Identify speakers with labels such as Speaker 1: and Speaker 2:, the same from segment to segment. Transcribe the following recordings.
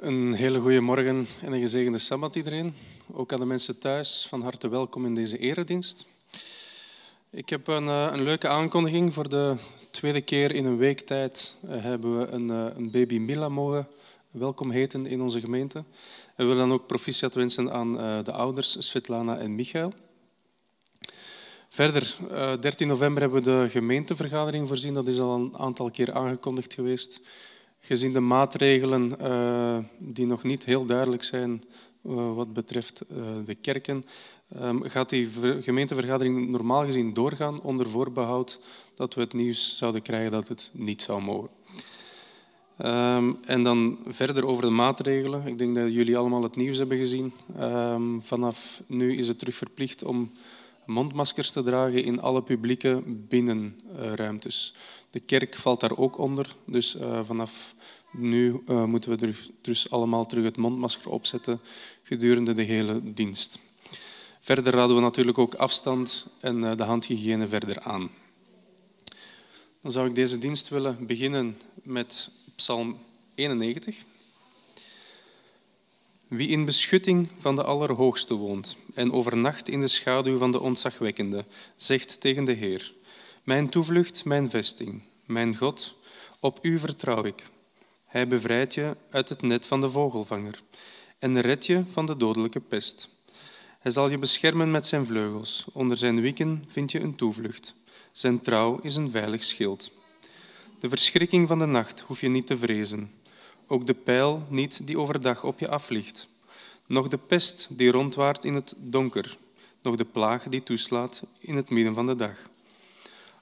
Speaker 1: Een hele goede morgen en een gezegende Sabbat iedereen. Ook aan de mensen thuis, van harte welkom in deze eredienst. Ik heb een, eh, een leuke aankondiging. Voor de tweede keer in een week tijd eh, hebben we een, eh, een baby Mila mogen welkom heten in onze gemeente. En we willen dan ook proficiat wensen aan de ouders Svetlana en Michael. Verder, 13 november hebben we de gemeentevergadering voorzien. Dat is al een aantal keer aangekondigd geweest. Gezien de maatregelen uh, die nog niet heel duidelijk zijn uh, wat betreft uh, de kerken, um, gaat die gemeentevergadering normaal gezien doorgaan onder voorbehoud dat we het nieuws zouden krijgen dat het niet zou mogen. Um, en dan verder over de maatregelen. Ik denk dat jullie allemaal het nieuws hebben gezien. Um, vanaf nu is het terug verplicht om mondmaskers te dragen in alle publieke binnenruimtes. De kerk valt daar ook onder, dus uh, vanaf nu uh, moeten we dus allemaal terug het mondmasker opzetten gedurende de hele dienst. Verder raden we natuurlijk ook afstand en uh, de handhygiëne verder aan. Dan zou ik deze dienst willen beginnen met Psalm 91. Wie in beschutting van de Allerhoogste woont en overnacht in de schaduw van de Ontzagwekkende, zegt tegen de Heer, Mijn toevlucht, mijn vesting, mijn God, op u vertrouw ik. Hij bevrijdt je uit het net van de vogelvanger en redt je van de dodelijke pest. Hij zal je beschermen met zijn vleugels. Onder zijn wieken vind je een toevlucht. Zijn trouw is een veilig schild. De verschrikking van de nacht hoef je niet te vrezen ook de pijl niet die overdag op je afvliegt, nog de pest die rondwaart in het donker, nog de plaag die toeslaat in het midden van de dag.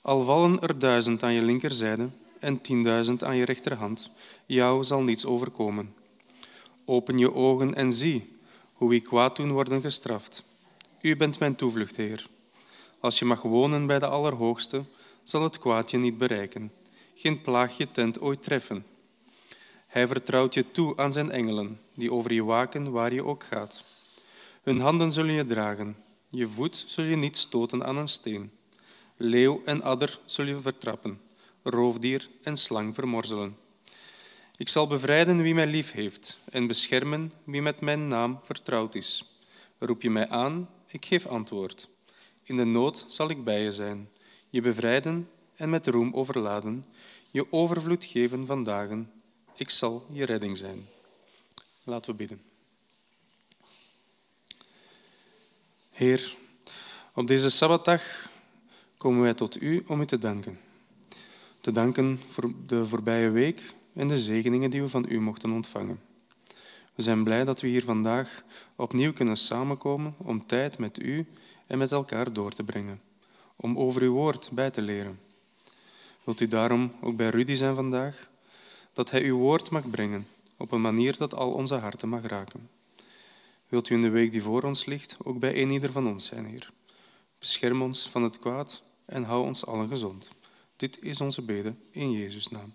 Speaker 1: Al vallen er duizend aan je linkerzijde en tienduizend aan je rechterhand, jou zal niets overkomen. Open je ogen en zie hoe wie kwaad doen worden gestraft. U bent mijn toevlucht, Heer. Als je mag wonen bij de Allerhoogste, zal het kwaad je niet bereiken, geen plaag je tent ooit treffen. Hij vertrouwt je toe aan zijn engelen, die over je waken waar je ook gaat. Hun handen zullen je dragen, je voet zul je niet stoten aan een steen. Leeuw en adder zul je vertrappen, roofdier en slang vermorzelen. Ik zal bevrijden wie mij lief heeft en beschermen wie met mijn naam vertrouwd is. Roep je mij aan, ik geef antwoord. In de nood zal ik bij je zijn, je bevrijden en met roem overladen, je overvloed geven van dagen ik zal je redding zijn. Laten we bidden. Heer, op deze Sabbatdag komen wij tot U om U te danken. Te danken voor de voorbije week en de zegeningen die we van U mochten ontvangen. We zijn blij dat we hier vandaag opnieuw kunnen samenkomen om tijd met U en met elkaar door te brengen, om over Uw woord bij te leren. Wilt u daarom ook bij Rudy zijn vandaag? Dat Hij uw woord mag brengen op een manier dat al onze harten mag raken. Wilt u in de week die voor ons ligt ook bij een ieder van ons zijn, Heer. Bescherm ons van het kwaad en hou ons allen gezond. Dit is onze bede in Jezus' naam.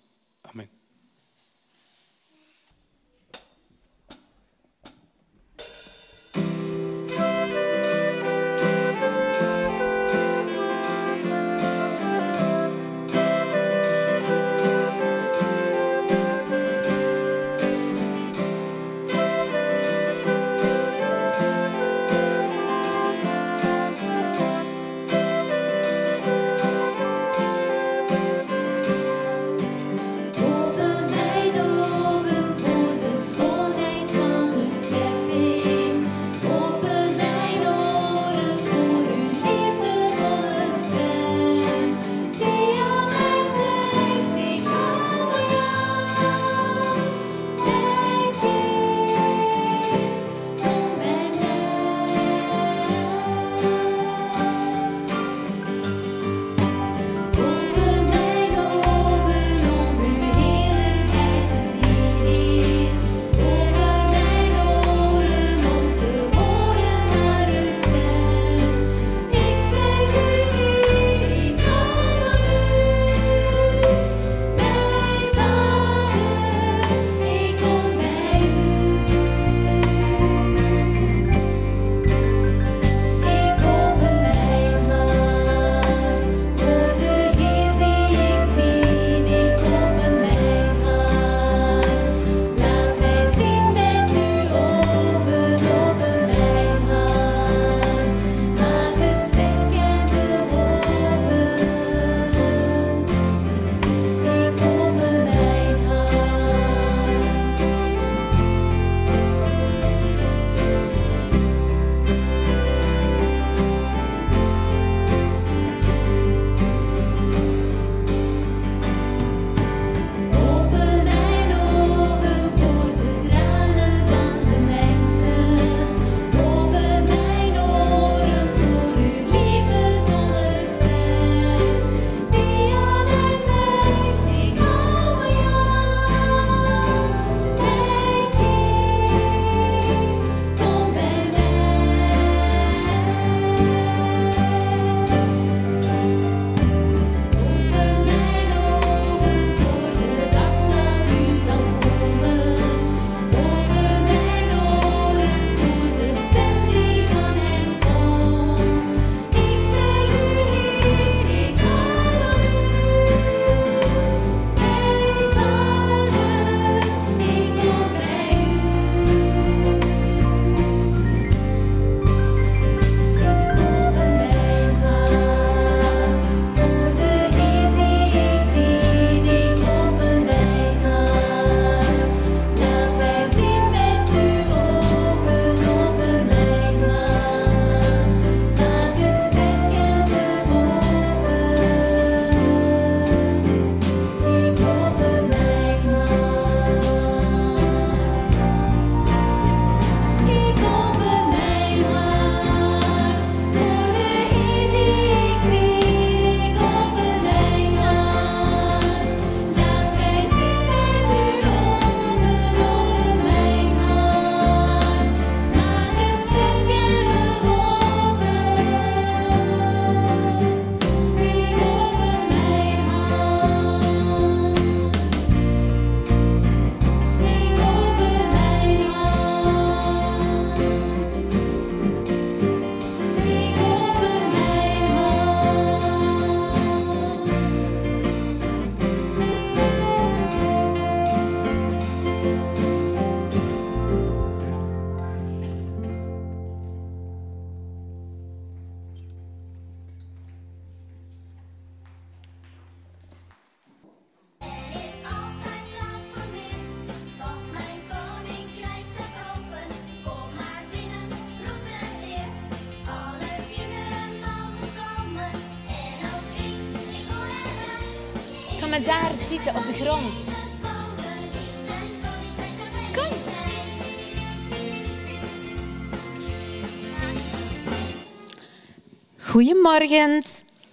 Speaker 2: Goedemorgen.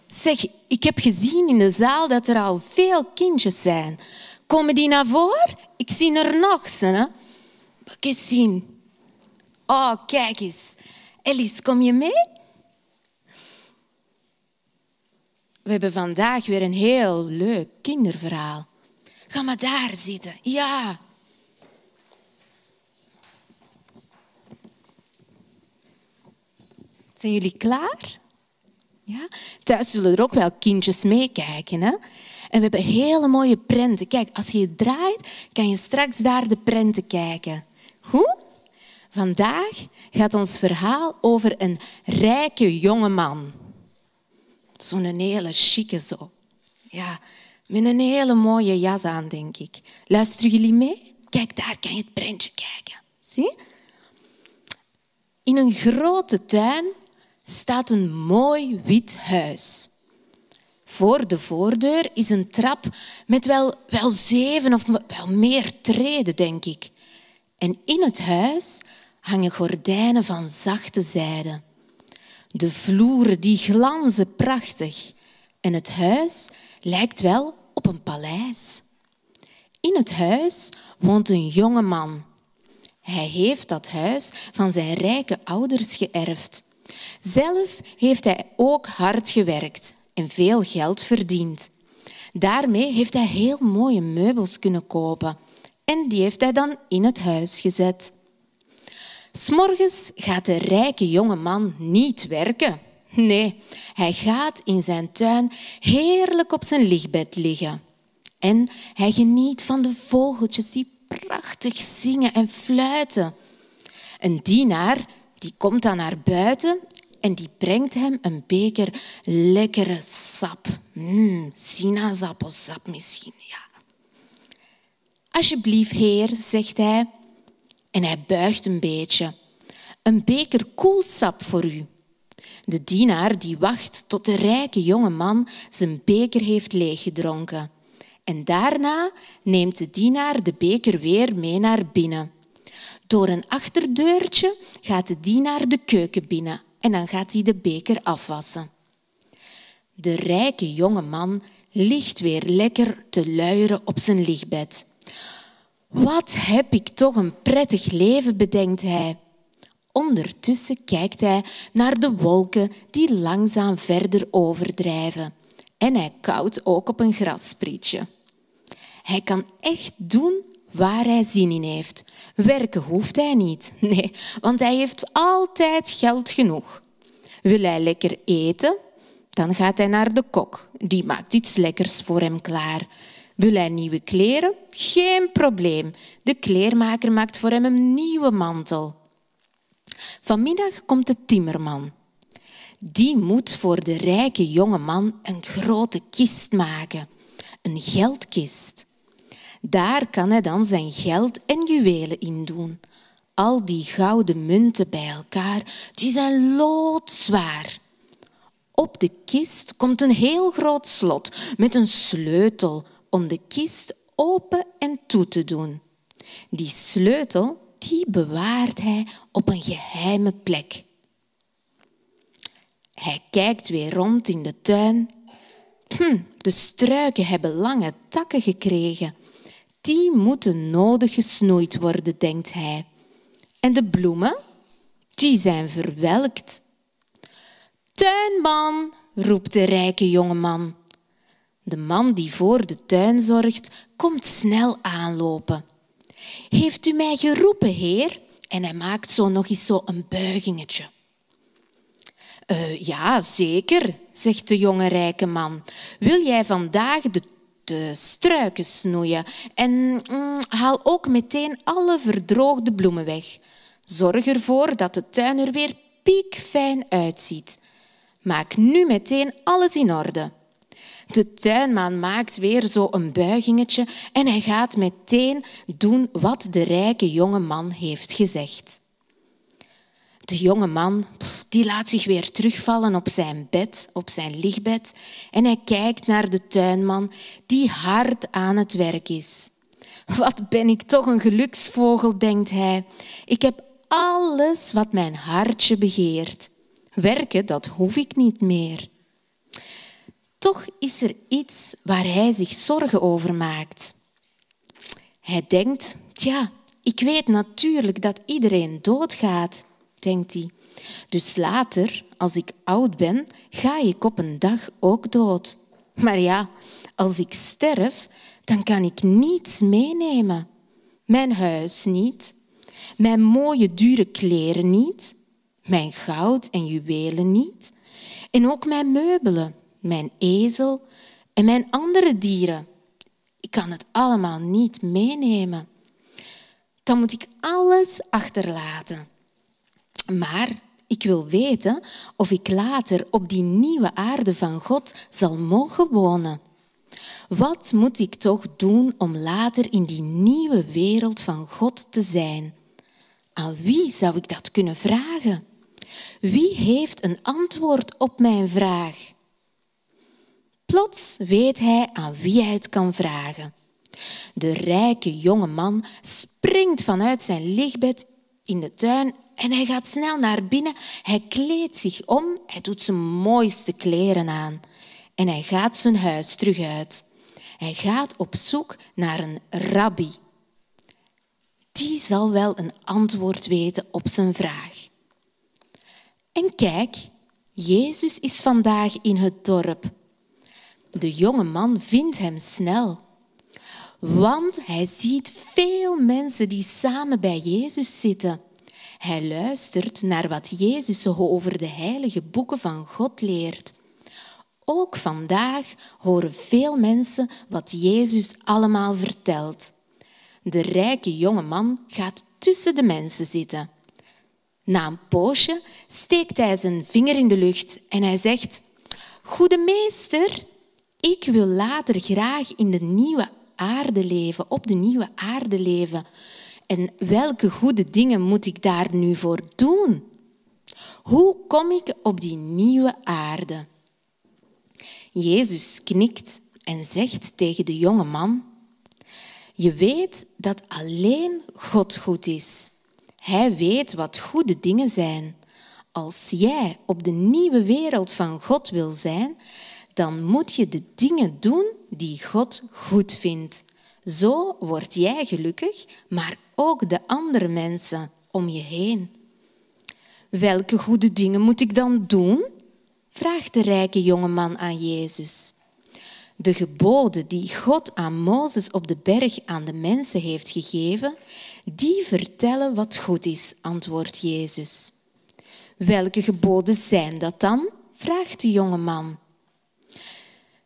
Speaker 2: Zeg, ik heb gezien in de zaal dat er al veel kindjes zijn. Komen die naar voren? Ik zie er nog, hè? Eens zien. Oh, kijk eens. Alice, kom je mee? We hebben vandaag weer een heel leuk kinderverhaal. Ga maar daar zitten. Ja. Zijn jullie klaar? Ja? Thuis zullen er ook wel kindjes meekijken. Hè? En we hebben hele mooie prenten. Kijk, als je het draait, kan je straks daar de prenten kijken. Hoe? Vandaag gaat ons verhaal over een rijke jonge man. Zo'n hele chique zo. Ja, met een hele mooie jas aan, denk ik. Luisteren jullie mee? Kijk, daar kan je het prentje kijken. Zie? In een grote tuin staat een mooi wit huis. Voor de voordeur is een trap met wel, wel zeven of wel meer treden, denk ik. En in het huis hangen gordijnen van zachte zijde. De vloeren die glanzen prachtig en het huis lijkt wel op een paleis. In het huis woont een jonge man. Hij heeft dat huis van zijn rijke ouders geërfd. Zelf heeft hij ook hard gewerkt en veel geld verdiend. Daarmee heeft hij heel mooie meubels kunnen kopen en die heeft hij dan in het huis gezet. S'morgens gaat de rijke jonge man niet werken. Nee, hij gaat in zijn tuin heerlijk op zijn lichtbed liggen. En hij geniet van de vogeltjes die prachtig zingen en fluiten. Een dienaar die komt dan naar buiten en die brengt hem een beker lekkere sap. Mm, sinaasappelsap misschien, ja. Alsjeblieft, heer, zegt hij. En hij buigt een beetje. Een beker koelsap voor u. De dienaar die wacht tot de rijke jonge man zijn beker heeft leeggedronken. En daarna neemt de dienaar de beker weer mee naar binnen. Door een achterdeurtje gaat de dienaar de keuken binnen en dan gaat hij de beker afwassen. De rijke jonge man ligt weer lekker te luieren op zijn lichtbed. Wat heb ik toch een prettig leven, bedenkt hij. Ondertussen kijkt hij naar de wolken die langzaam verder overdrijven. En hij koudt ook op een grassprietje. Hij kan echt doen waar hij zin in heeft. Werken hoeft hij niet. Nee, want hij heeft altijd geld genoeg. Wil hij lekker eten? Dan gaat hij naar de kok. Die maakt iets lekkers voor hem klaar. Wil hij nieuwe kleren? Geen probleem. De kleermaker maakt voor hem een nieuwe mantel. Vanmiddag komt de timmerman. Die moet voor de rijke jonge man een grote kist maken. Een geldkist. Daar kan hij dan zijn geld en juwelen in doen. Al die gouden munten bij elkaar, die zijn loodzwaar. Op de kist komt een heel groot slot met een sleutel om de kist open en toe te doen. Die sleutel die bewaart hij op een geheime plek. Hij kijkt weer rond in de tuin. Hm, de struiken hebben lange takken gekregen. Die moeten nodig gesnoeid worden, denkt hij. En de bloemen, die zijn verwelkt. Tuinman, roept de rijke jongeman. De man die voor de tuin zorgt, komt snel aanlopen. Heeft u mij geroepen, heer? En hij maakt zo nog eens zo een buigingetje. Uh, ja, zeker, zegt de jonge rijke man. Wil jij vandaag de, de struiken snoeien en mm, haal ook meteen alle verdroogde bloemen weg. Zorg ervoor dat de tuin er weer piekfijn uitziet. Maak nu meteen alles in orde. De tuinman maakt weer zo een buigingetje en hij gaat meteen doen wat de rijke jonge man heeft gezegd. De jonge man die laat zich weer terugvallen op zijn bed, op zijn lichtbed, en hij kijkt naar de tuinman die hard aan het werk is. Wat ben ik toch een geluksvogel, denkt hij. Ik heb alles wat mijn hartje begeert. Werken, dat hoef ik niet meer. Toch is er iets waar hij zich zorgen over maakt. Hij denkt, tja, ik weet natuurlijk dat iedereen doodgaat, denkt hij. Dus later, als ik oud ben, ga ik op een dag ook dood. Maar ja, als ik sterf, dan kan ik niets meenemen. Mijn huis niet, mijn mooie dure kleren niet, mijn goud en juwelen niet, en ook mijn meubelen, mijn ezel en mijn andere dieren. Ik kan het allemaal niet meenemen. Dan moet ik alles achterlaten. Maar ik wil weten of ik later op die nieuwe aarde van God zal mogen wonen. Wat moet ik toch doen om later in die nieuwe wereld van God te zijn? Aan wie zou ik dat kunnen vragen? Wie heeft een antwoord op mijn vraag? Plots weet hij aan wie hij het kan vragen. De rijke jonge man springt vanuit zijn lichtbed in de tuin en hij gaat snel naar binnen. Hij kleedt zich om, hij doet zijn mooiste kleren aan en hij gaat zijn huis terug uit. Hij gaat op zoek naar een rabbi. Die zal wel een antwoord weten op zijn vraag. En kijk, Jezus is vandaag in het dorp. De jonge man vindt hem snel, want hij ziet veel mensen die samen bij Jezus zitten. Hij luistert naar wat Jezus over de heilige boeken van God leert. Ook vandaag horen veel mensen wat Jezus allemaal vertelt. De rijke jonge man gaat tussen de mensen zitten. Na een poosje steekt hij zijn vinger in de lucht en hij zegt: Goede meester, ik wil later graag in de nieuwe aarde leven, op de nieuwe aarde leven. En welke goede dingen moet ik daar nu voor doen? Hoe kom ik op die nieuwe aarde? Jezus knikt en zegt tegen de jonge man: Je weet dat alleen God goed is. Hij weet wat goede dingen zijn. Als jij op de nieuwe wereld van God wil zijn, dan moet je de dingen doen die God goed vindt. Zo word jij gelukkig, maar ook de andere mensen om je heen. Welke goede dingen moet ik dan doen? vraagt de rijke jongeman aan Jezus. De geboden die God aan Mozes op de berg aan de mensen heeft gegeven, die vertellen wat goed is, antwoordt Jezus. Welke geboden zijn dat dan? vraagt de jonge man.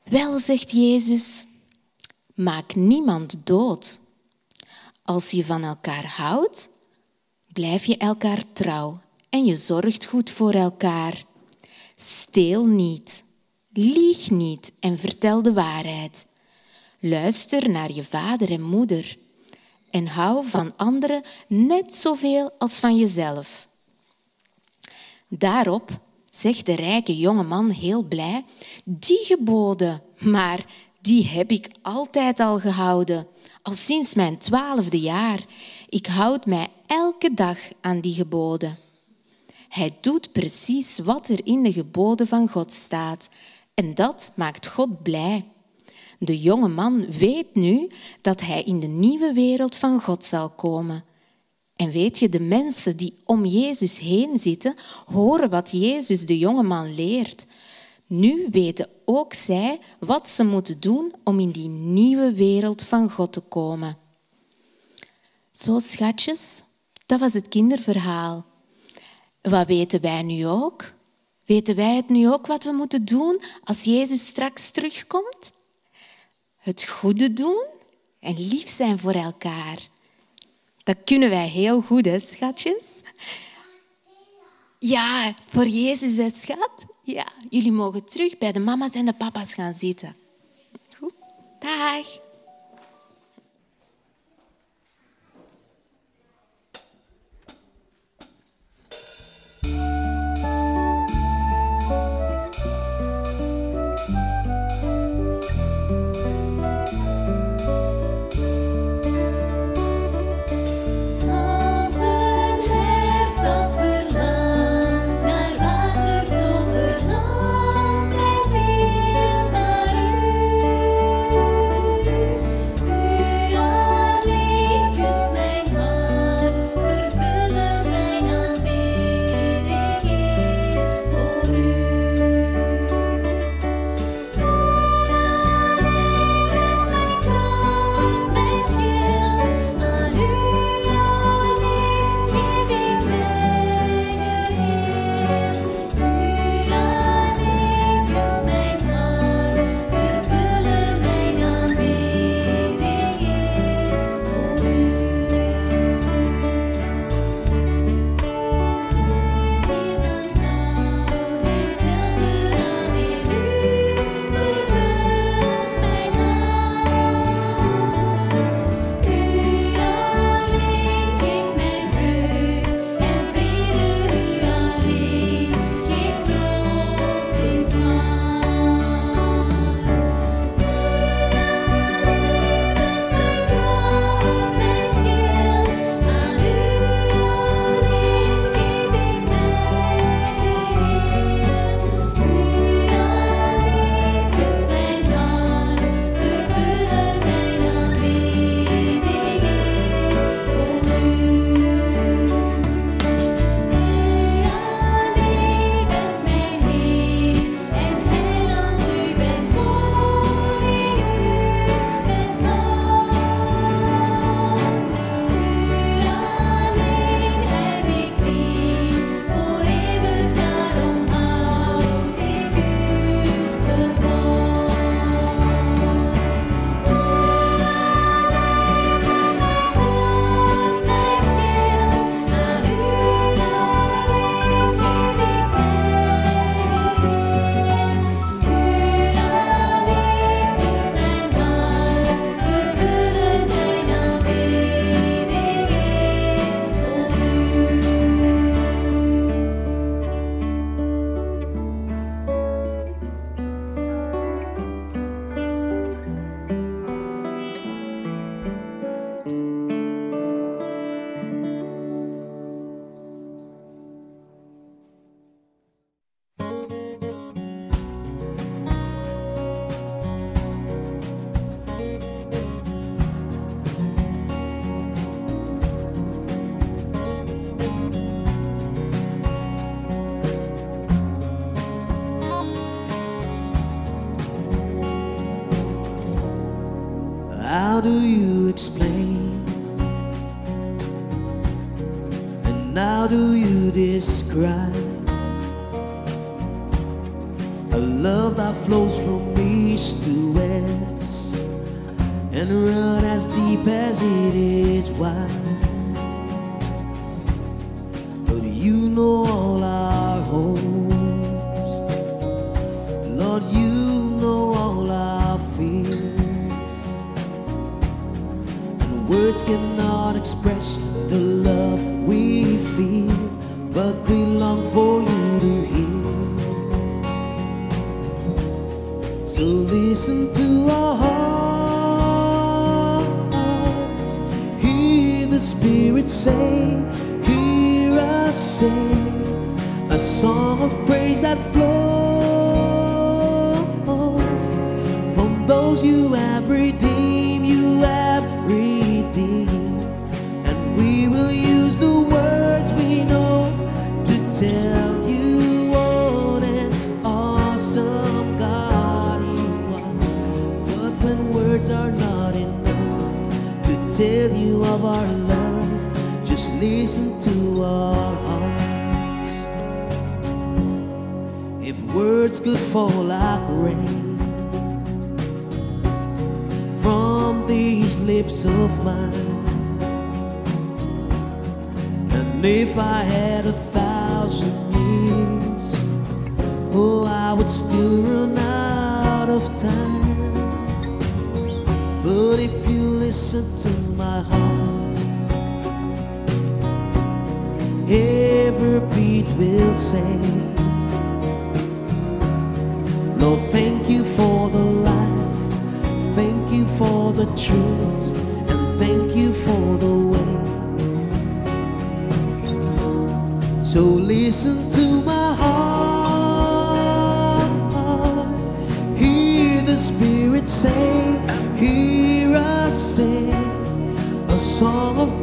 Speaker 2: Wel, zegt Jezus, maak niemand dood. Als je van elkaar houdt, blijf je elkaar trouw en je zorgt goed voor elkaar. Steel niet, lieg niet en vertel de waarheid. Luister naar je vader en moeder en hou van anderen net zoveel als van jezelf. Daarop zegt de rijke jonge man heel blij, die geboden, maar die heb ik altijd al gehouden, al sinds mijn twaalfde jaar. Ik houd mij elke dag aan die geboden. Hij doet precies wat er in de geboden van God staat en dat maakt God blij. De jonge man weet nu dat hij in de nieuwe wereld van God zal komen. En weet je, de mensen die om Jezus heen zitten, horen wat Jezus de jonge man leert. Nu weten ook zij wat ze moeten doen om in die nieuwe wereld van God te komen. Zo, schatjes, dat was het kinderverhaal. Wat weten wij nu ook? Weten wij het nu ook wat we moeten doen als Jezus straks terugkomt? Het goede doen en lief zijn voor elkaar. Dat kunnen wij heel goed, schatjes? Ja, voor Jezus, hè, schat. Ja, jullie mogen terug bij de mama's en de papa's gaan zitten. Goed. Dag.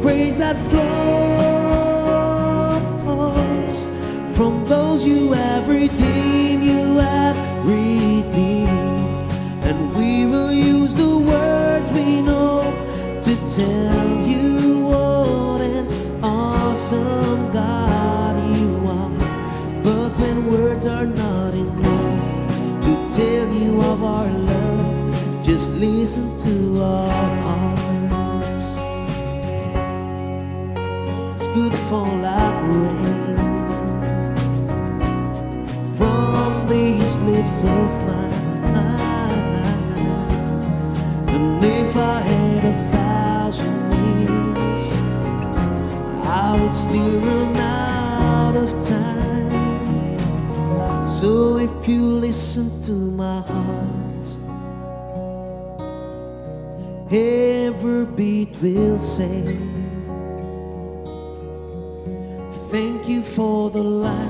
Speaker 3: praise that flows from those you have redeemed, you have redeemed. And we will use the words we know to tell. to my heart. Every beat will say, Thank you for the life,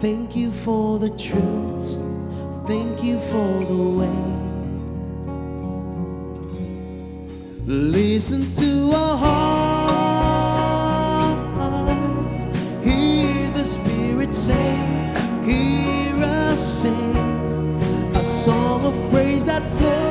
Speaker 3: thank you for the truth, thank you for the way. Listen to our heart, hear the Spirit say, hear us sing song of praise that flows.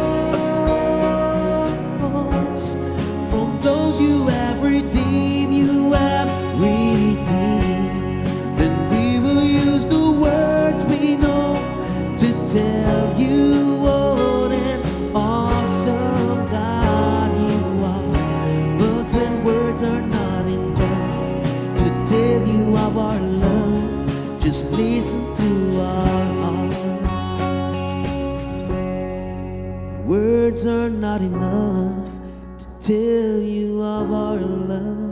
Speaker 3: words are not enough to tell you of our love.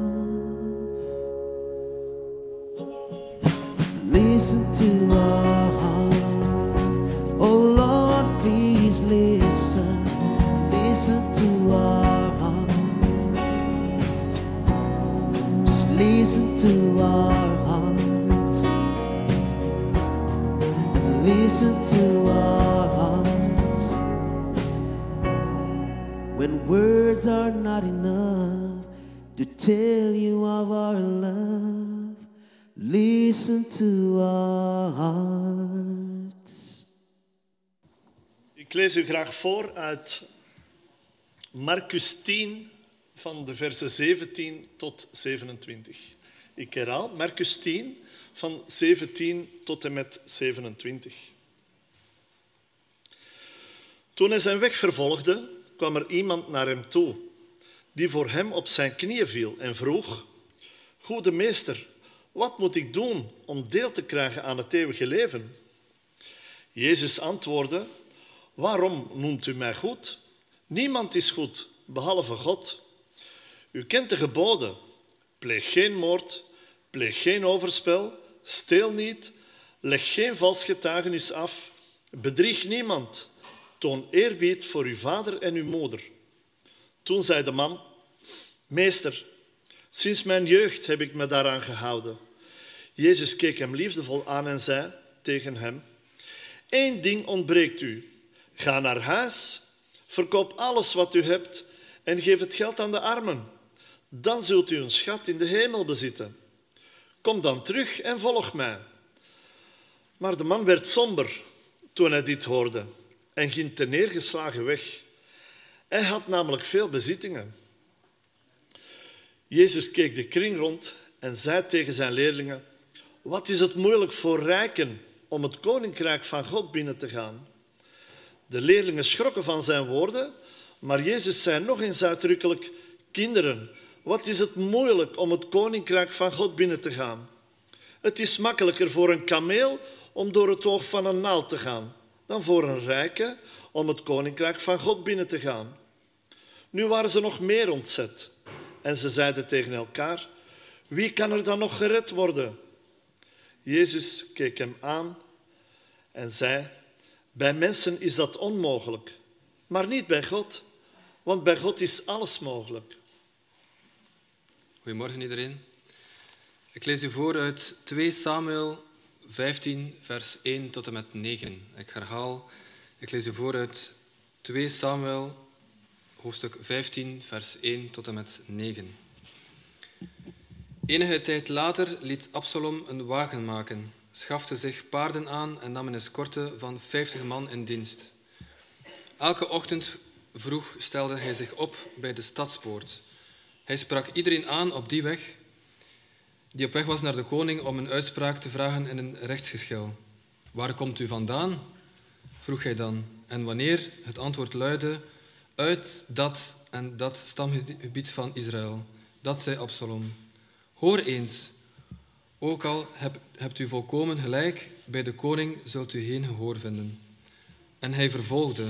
Speaker 3: tell you of our love. Listen to our hearts.
Speaker 4: Ik lees u graag voor uit Marcus 10 van de versen 17 tot 27. Ik herhaal, Marcus 10 van 17 tot en met 27. Toen hij zijn weg vervolgde, kwam er iemand naar hem toe die voor hem op zijn knieën viel en vroeg, Goede meester, wat moet ik doen om deel te krijgen aan het eeuwige leven? Jezus antwoordde, Waarom noemt u mij goed? Niemand is goed, behalve God. U kent de geboden. Pleeg geen moord, pleeg geen overspel, steel niet, leg geen vals getuigenis af, bedrieg niemand, toon eerbied voor uw vader en uw moeder. Toen zei de man, meester, sinds mijn jeugd heb ik me daaraan gehouden. Jezus keek hem liefdevol aan en zei tegen hem, Eén ding ontbreekt u. Ga naar huis, verkoop alles wat u hebt en geef het geld aan de armen. Dan zult u een schat in de hemel bezitten. Kom dan terug en volg mij. Maar de man werd somber toen hij dit hoorde en ging ten neergeslagen weg. Hij had namelijk veel bezittingen. Jezus keek de kring rond en zei tegen zijn leerlingen: Wat is het moeilijk voor rijken om het koninkrijk van God binnen te gaan? De leerlingen schrokken van zijn woorden, maar Jezus zei nog eens uitdrukkelijk: Kinderen, wat is het moeilijk om het koninkrijk van God binnen te gaan? Het is makkelijker voor een kameel om door het oog van een naald te gaan dan voor een rijke om het koninkrijk van God binnen te gaan. Nu waren ze nog meer ontzet en ze zeiden tegen elkaar: Wie kan er dan nog gered worden? Jezus keek hem aan en zei: Bij mensen is dat onmogelijk, maar niet bij God, want bij God is alles mogelijk.
Speaker 5: Goedemorgen iedereen. Ik lees u voor uit 2 Samuel 15, vers 1 tot en met 9. Ik herhaal, ik lees u voor uit 2 Samuel, hoofdstuk 15, vers 1 tot en met 9. Enige tijd later liet Absalom een wagen maken, schafte zich paarden aan en nam een escorte van 50 man in dienst. Elke ochtend vroeg stelde hij zich op bij de stadspoort. Hij sprak iedereen aan op die weg die op weg was naar de koning om een uitspraak te vragen in een rechtsgeschil. Waar komt u vandaan? vroeg hij dan. En wanneer het antwoord luidde, uit dat en dat stamgebied van Israël. Dat zei Absalom. Hoor eens, ook al heb, hebt u volkomen gelijk, bij de koning zult u geen gehoor vinden. En hij vervolgde,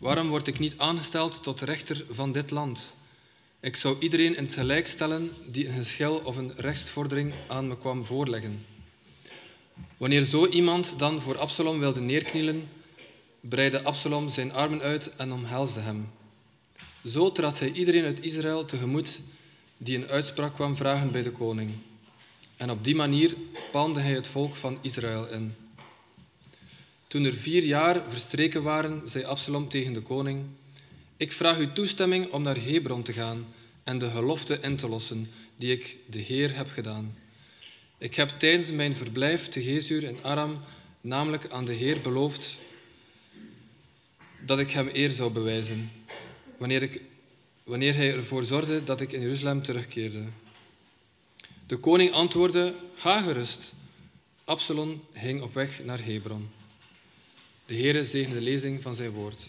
Speaker 5: waarom word ik niet aangesteld tot rechter van dit land? Ik zou iedereen in het gelijk stellen die een geschil of een rechtsvordering aan me kwam voorleggen. Wanneer zo iemand dan voor Absalom wilde neerknielen, breidde Absalom zijn armen uit en omhelsde hem. Zo trad hij iedereen uit Israël tegemoet die een uitspraak kwam vragen bij de koning. En op die manier palmde hij het volk van Israël in. Toen er vier jaar verstreken waren, zei Absalom tegen de koning: ik vraag uw toestemming om naar Hebron te gaan en de gelofte in te lossen die ik de Heer heb gedaan. Ik heb tijdens mijn verblijf te Gezur in Aram namelijk aan de Heer beloofd dat ik hem eer zou bewijzen, wanneer, ik, wanneer hij ervoor zorgde dat ik in Jeruzalem terugkeerde. De koning antwoordde, ga gerust. Absalom ging op weg naar Hebron. De Heere zegene de lezing van zijn woord.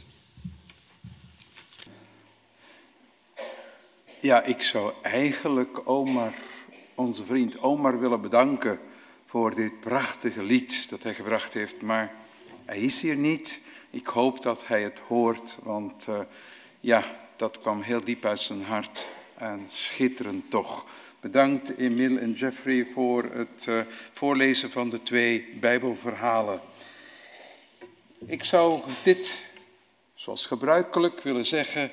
Speaker 6: Ja, ik zou eigenlijk Omar, onze vriend Omar willen bedanken voor dit prachtige lied dat hij gebracht heeft. Maar hij is hier niet. Ik hoop dat hij het hoort, want uh, ja, dat kwam heel diep uit zijn hart. En schitterend toch. Bedankt Emil en Jeffrey voor het uh, voorlezen van de twee Bijbelverhalen. Ik zou dit, zoals gebruikelijk, willen zeggen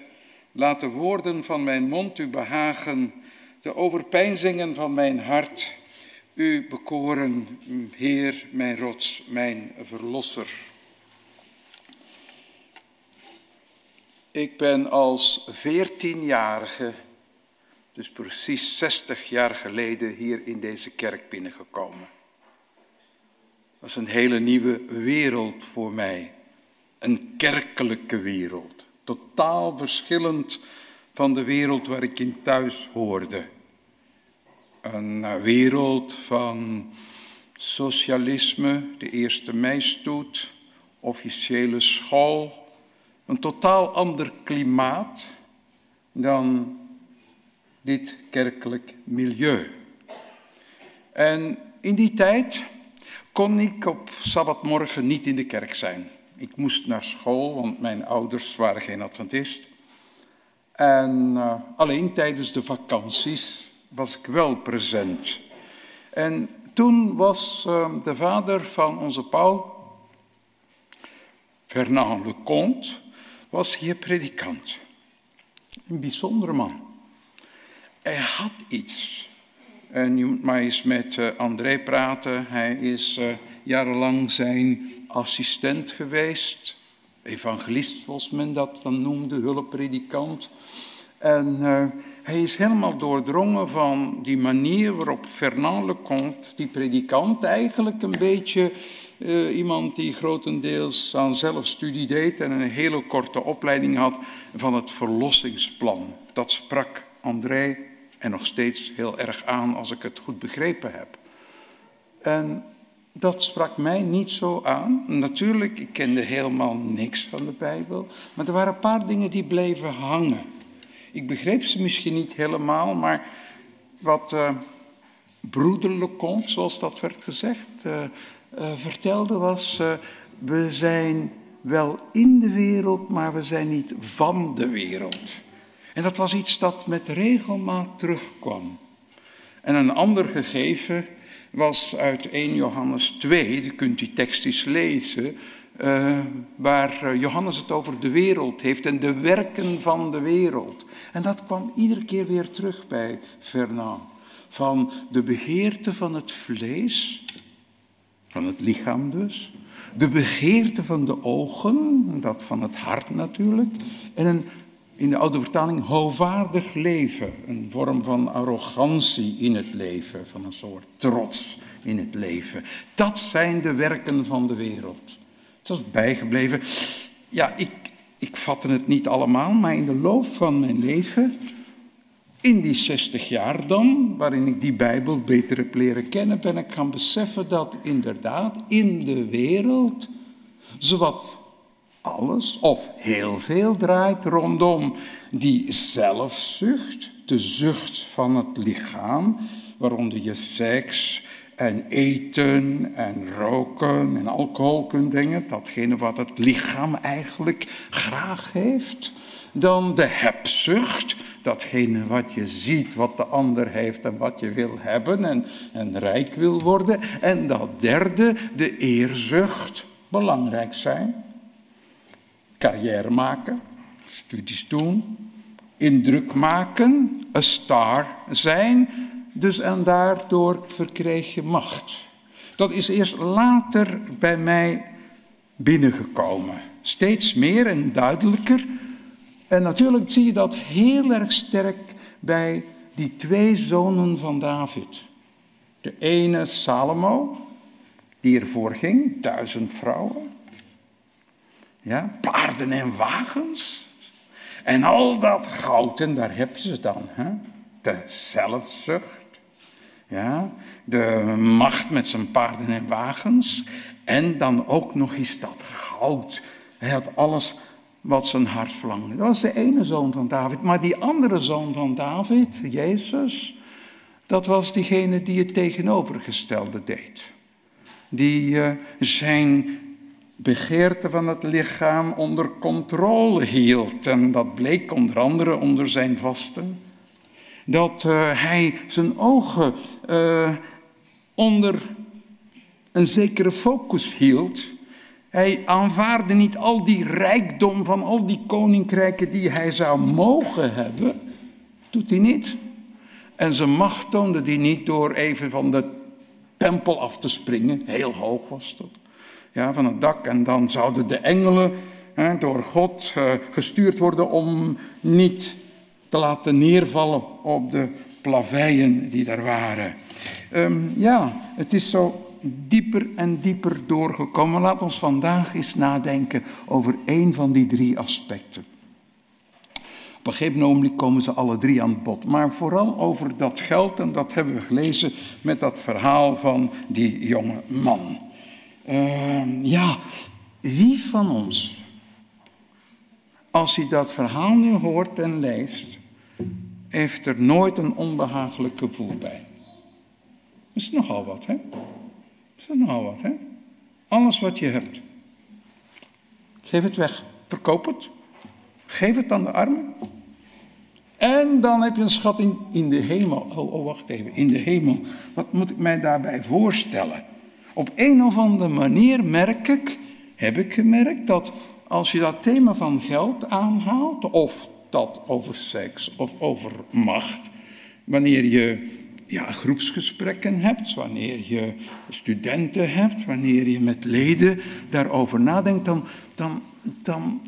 Speaker 6: Laat de woorden van mijn mond u behagen, de overpeinzingen van mijn hart u bekoren, Heer, mijn rots, mijn verlosser. Ik ben als veertienjarige, dus precies 60 jaar geleden, hier in deze kerk binnengekomen. Dat is een hele nieuwe wereld voor mij, een kerkelijke wereld totaal verschillend van de wereld waar ik in thuis hoorde. een wereld van socialisme, de eerste meistoet, officiële school, een totaal ander klimaat dan dit kerkelijk milieu. En in die tijd kon ik op sabbatmorgen niet in de kerk zijn. Ik moest naar school, want mijn ouders waren geen adventist. En uh, alleen tijdens de vakanties was ik wel present. En toen was uh, de vader van onze Paul, Fernand Leconte, was hier predikant. Een bijzondere man. Hij had iets. En je moet maar eens met uh, André praten. Hij is jarenlang zijn assistent geweest. Evangelist, zoals men dat dan noemde, hulppredikant. En uh, hij is helemaal doordrongen van die manier waarop Fernand Leconte, die predikant, eigenlijk een beetje uh, iemand die grotendeels aan zelfstudie deed en een hele korte opleiding had van het verlossingsplan. Dat sprak André en nog steeds heel erg aan als ik het goed begrepen heb. En dat sprak mij niet zo aan. Natuurlijk, ik kende helemaal niks van de Bijbel, maar er waren een paar dingen die bleven hangen. Ik begreep ze misschien niet helemaal, maar wat uh, broederlijk komt, zoals dat werd gezegd, uh, uh, vertelde was, we zijn wel in de wereld, maar we zijn niet van de wereld. En dat was iets dat met regelmaat terugkwam. En een ander gegeven was uit 1 Johannes 2, je kunt die tekst eens lezen, uh, waar Johannes het over de wereld heeft en de werken van de wereld. En dat kwam iedere keer weer terug bij Fernand. Van de begeerte van het vlees, van het lichaam dus, de begeerte van de ogen, dat van het hart natuurlijk, en een in de oude vertaling hoogwaardig leven. Een vorm van arrogantie in het leven, van een soort trots in het leven. Dat zijn de werken van de wereld. Dat is bijgebleven. Ja, ik, ik vatte het niet allemaal, maar in de loop van mijn leven, in die 60 jaar dan, waarin ik die Bijbel beter heb leren kennen, ben ik gaan beseffen dat inderdaad in de wereld zowat alles of heel veel draait rondom die zelfzucht, de zucht van het lichaam, waaronder je seks en eten en roken en alcohol kunt denken, datgene wat het lichaam eigenlijk graag heeft. Dan de hebzucht, datgene wat je ziet, wat de ander heeft en wat je wil hebben en, en rijk wil worden. En dat derde, de eerzucht, belangrijk zijn carrière maken, studies doen, indruk maken, een star zijn. Dus en daardoor verkreeg je macht. Dat is eerst later bij mij binnengekomen. Steeds meer en duidelijker. En natuurlijk zie je dat heel erg sterk bij die twee zonen van David. De ene Salomo, die ervoor ging, duizend vrouwen. Ja, paarden en wagens. En al dat goud, en daar heb je ze dan. Hè? De zelfzucht. Ja, de macht met zijn paarden en wagens. En dan ook nog eens dat goud. Hij had alles wat zijn hart verlangde. Dat was de ene zoon van David. Maar die andere zoon van David, Jezus, dat was diegene die het tegenovergestelde deed. Die uh, zijn begeerte van het lichaam onder controle hield. En dat bleek onder andere onder zijn vasten. Dat uh, hij zijn ogen uh, onder een zekere focus hield. Hij aanvaarde niet al die rijkdom van al die koninkrijken die hij zou mogen hebben. Doet hij niet. En zijn macht toonde hij niet door even van de tempel af te springen. Heel hoog was dat ja, van het dak. En dan zouden de engelen hè, door God uh, gestuurd worden om niet te laten neervallen op de plaveien die daar waren. Um, ja, het is zo dieper en dieper doorgekomen. Laat ons vandaag eens nadenken over één van die drie aspecten. Op een gegeven moment komen ze alle drie aan bod. Maar vooral over dat geld, en dat hebben we gelezen met dat verhaal van die jonge man. Uh, ja, wie van ons, als hij dat verhaal nu hoort en leest, heeft er nooit een onbehagelijk gevoel bij? Dat is nogal wat, hè? Dat is nogal wat, hè? Alles wat je hebt. Geef het weg. Verkoop het. Geef het aan de armen. En dan heb je een schatting in de hemel. Oh, oh, wacht even. In de hemel. Wat moet ik mij daarbij voorstellen? Op een of andere manier merk ik, heb ik gemerkt, dat als je dat thema van geld aanhaalt, of dat over seks of over macht, wanneer je ja, groepsgesprekken hebt, wanneer je studenten hebt, wanneer je met leden daarover nadenkt, dan, dan, dan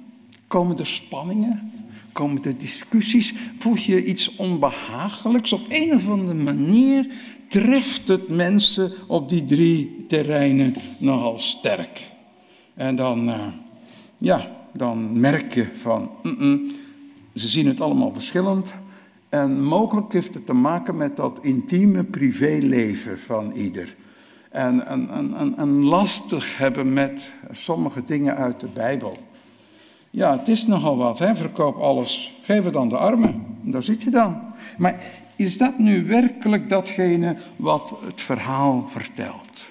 Speaker 6: komen er spanningen, komen er discussies, voel je iets onbehagelijks. Op een of andere manier treft het mensen op die drie terreinen nogal sterk. En dan, uh, ja, dan merk je van, ze zien het allemaal verschillend. En mogelijk heeft het te maken met dat intieme privéleven van ieder. En, en, en, en, lastig hebben met sommige dingen uit de Bijbel. Ja, het is nogal wat, hè? verkoop alles, geef het aan de armen. Daar zit je dan. Maar is dat nu werkelijk datgene wat het verhaal vertelt?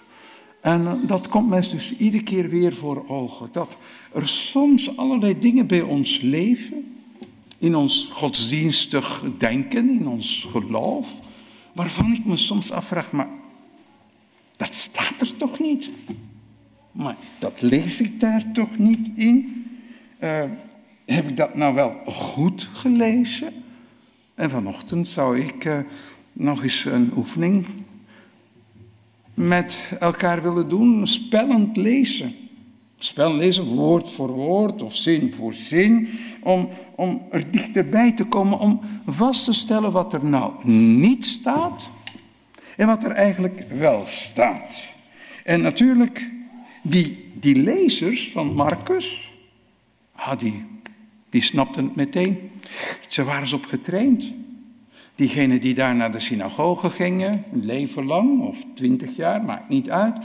Speaker 6: En dat komt mensen dus iedere keer weer voor ogen. Dat er soms allerlei dingen bij ons leven in ons godsdienstig denken, in ons geloof, waarvan ik me soms afvraag, maar dat staat er toch niet? Maar dat lees ik daar toch niet in? Uh, heb ik dat nou wel goed gelezen? En vanochtend zou ik uh, nog eens een oefening met elkaar willen doen, spellend lezen. Spel lezen, woord voor woord of zin voor zin, om, om er dichterbij te komen, om vast te stellen wat er nou niet staat en wat er eigenlijk wel staat. En natuurlijk, die, die lezers van Marcus, ah, die, die snapten het meteen. Ze waren ze op getraind. Diegenen die daar naar de synagoge gingen, een leven lang of twintig jaar, maakt niet uit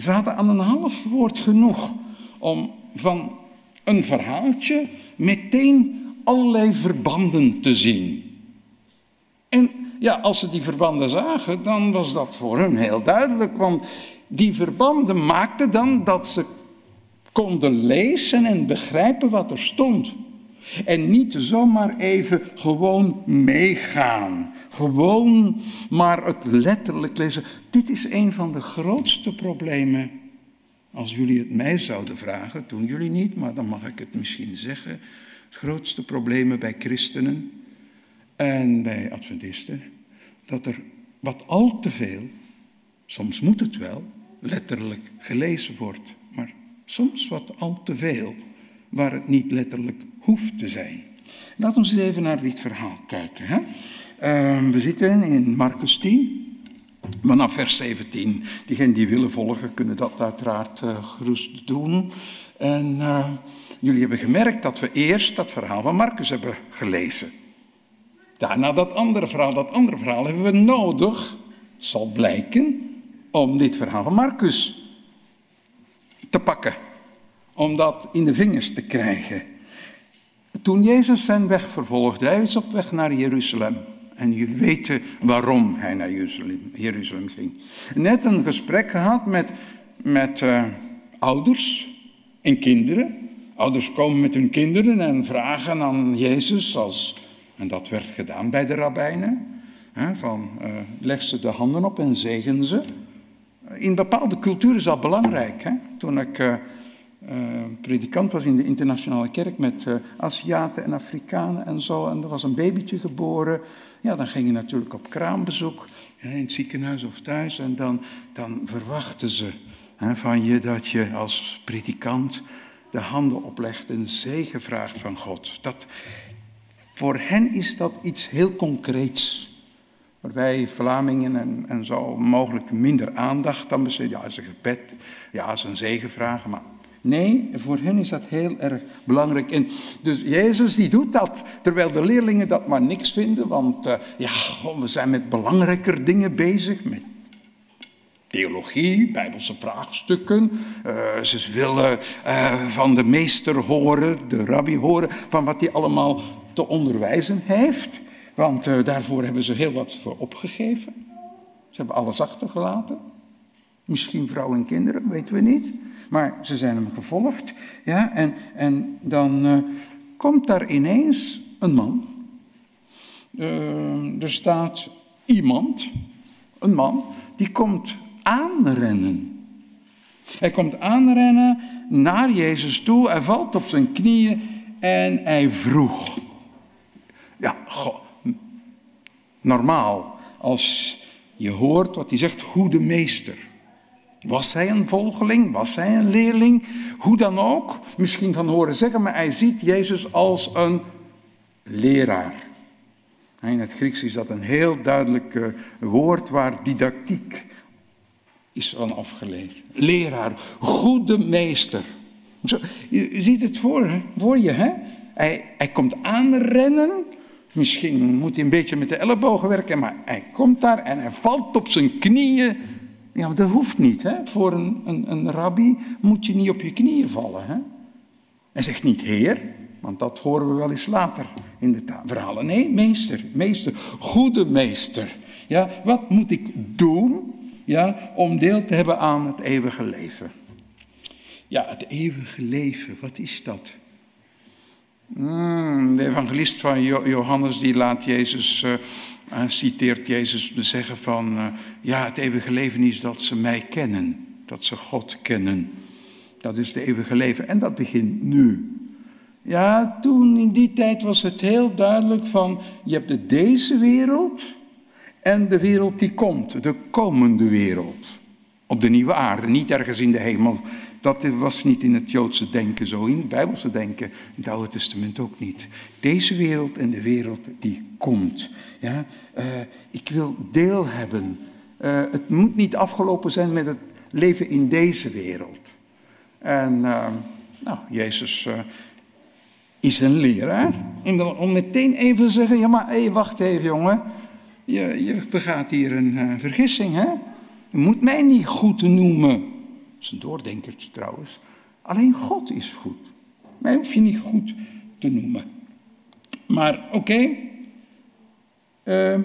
Speaker 6: ze hadden aan een half woord genoeg om van een verhaaltje meteen allerlei verbanden te zien. En ja, als ze die verbanden zagen, dan was dat voor hen heel duidelijk, want die verbanden maakten dan dat ze konden lezen en begrijpen wat er stond. En niet zomaar even gewoon meegaan. Gewoon maar het letterlijk lezen. Dit is een van de grootste problemen. Als jullie het mij zouden vragen, doen jullie niet, maar dan mag ik het misschien zeggen. Het grootste problemen bij christenen en bij adventisten. Dat er wat al te veel, soms moet het wel, letterlijk gelezen wordt. Maar soms wat al te veel waar het niet letterlijk hoeft te zijn. Laten we eens even naar dit verhaal kijken. Hè? Uh, we zitten in Marcus 10, vanaf vers 17. Diegenen die willen volgen, kunnen dat uiteraard uh, gerust doen. En uh, jullie hebben gemerkt dat we eerst dat verhaal van Marcus hebben gelezen. Daarna dat andere verhaal. Dat andere verhaal hebben we nodig, het zal blijken, om dit verhaal van Marcus te pakken om dat in de vingers te krijgen. Toen Jezus zijn weg vervolgde, hij is op weg naar Jeruzalem. En jullie weten waarom hij naar Jeruzalem, ging. Net een gesprek gehad met, met uh, ouders en kinderen. Ouders komen met hun kinderen en vragen aan Jezus, als, en dat werd gedaan bij de rabbijnen, hè, van uh, leg ze de handen op en zegen ze. In bepaalde culturen is dat belangrijk. Hè? Toen ik... Uh, uh, predikant was in de internationale kerk met uh, Aziaten en Afrikanen en zo. En er was een babytje geboren. Ja, dan ging je natuurlijk op kraambezoek in het ziekenhuis of thuis. En dan, dan verwachten ze hè, van je dat je als predikant de handen oplegt en zegen vraagt van God. Dat, voor hen is dat iets heel concreets. Waarbij Vlamingen en, en zo mogelijk minder aandacht aan besteden. Ja, is een gebed, ja, is een zegen vragen, maar Nee, voor hen is dat heel erg belangrijk. En dus Jezus die doet dat, terwijl de leerlingen dat maar niks vinden, want uh, ja, we zijn met belangrijker dingen bezig, met theologie, bijbelse vraagstukken. Uh, ze willen uh, van de meester horen, de rabbi horen, van wat hij allemaal te onderwijzen heeft. Want daarvoor hebben ze heel wat voor opgegeven. Ze hebben alles achtergelaten. Misschien vrouwen en kinderen, weten we niet. Maar ze zijn hem gevolgd. Ja, en, en dan komt daar ineens een man. er staat iemand, een man, die komt aanrennen. Hij komt aanrennen naar Jezus toe, hij valt op zijn knieën en hij vroeg. Ja, normaal, als je hoort wat hij zegt, goede meester. Was hij een volgeling? Was hij een leerling? Hoe dan ook, misschien van horen zeggen, maar hij ziet Jezus als een leraar. In het Grieks is dat een heel duidelijk woord waar didactiek is van afgeleid. Leraar, goede meester. Zo, je, ziet het voor, voor je, hè? Hij, hij komt aanrennen. Misschien moet hij een beetje met de ellebogen werken, maar hij komt daar en hij valt op zijn knieën. Ja, dat hoeft niet. Hè? Voor een, een, een rabbi moet je niet op je knieën vallen. Hè? Hij zegt niet heer, want dat horen we wel eens later in de verhalen. Nee, meester, meester, goede meester. Ja, wat moet ik doen ja, om deel te hebben aan het eeuwige leven. Ja, het eeuwige leven, wat is dat? Hmm, de evangelist van Johannes die laat Jezus, uh, citeert Jezus zeggen van, uh, ja, het eeuwige leven is dat ze mij kennen, dat ze God kennen. Dat is het eeuwige leven en dat begint nu. Ja, toen in die tijd was het heel duidelijk van, je hebt de deze wereld en de wereld die komt, de komende wereld. Op de nieuwe aarde, niet ergens in de hemel. Dat was niet in het Joodse denken zo, in het Bijbelse denken, in het Oude Testament ook niet. Deze wereld en de wereld die komt. Ja? Uh, ik wil deel hebben. Uh, het moet niet afgelopen zijn met het leven in deze wereld. En uh, nou, Jezus is een leraar. En om meteen even te zeggen, ja maar hey, wacht even jongen je, je begaat hier een vergissing, hè? Je moet mij niet goed noemen. Dat is doordenkertje trouwens. Alleen God is goed. Mij hoef je niet goed te noemen. Maar oké, uh,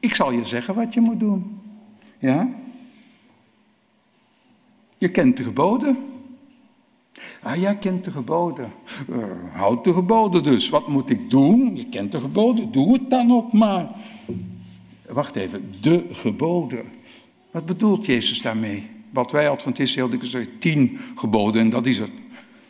Speaker 6: ik zal je zeggen wat je moet doen. Ja? Je kent de geboden. Ah, jij kent de geboden. Uh, houd de geboden dus. Wat moet ik doen? Je kent de geboden. Doe het dan ook maar. Wacht even. De geboden. Wat bedoelt Jezus daarmee? Wat wij Adventisten heel dikwijls zeggen, tien geboden en dat is het.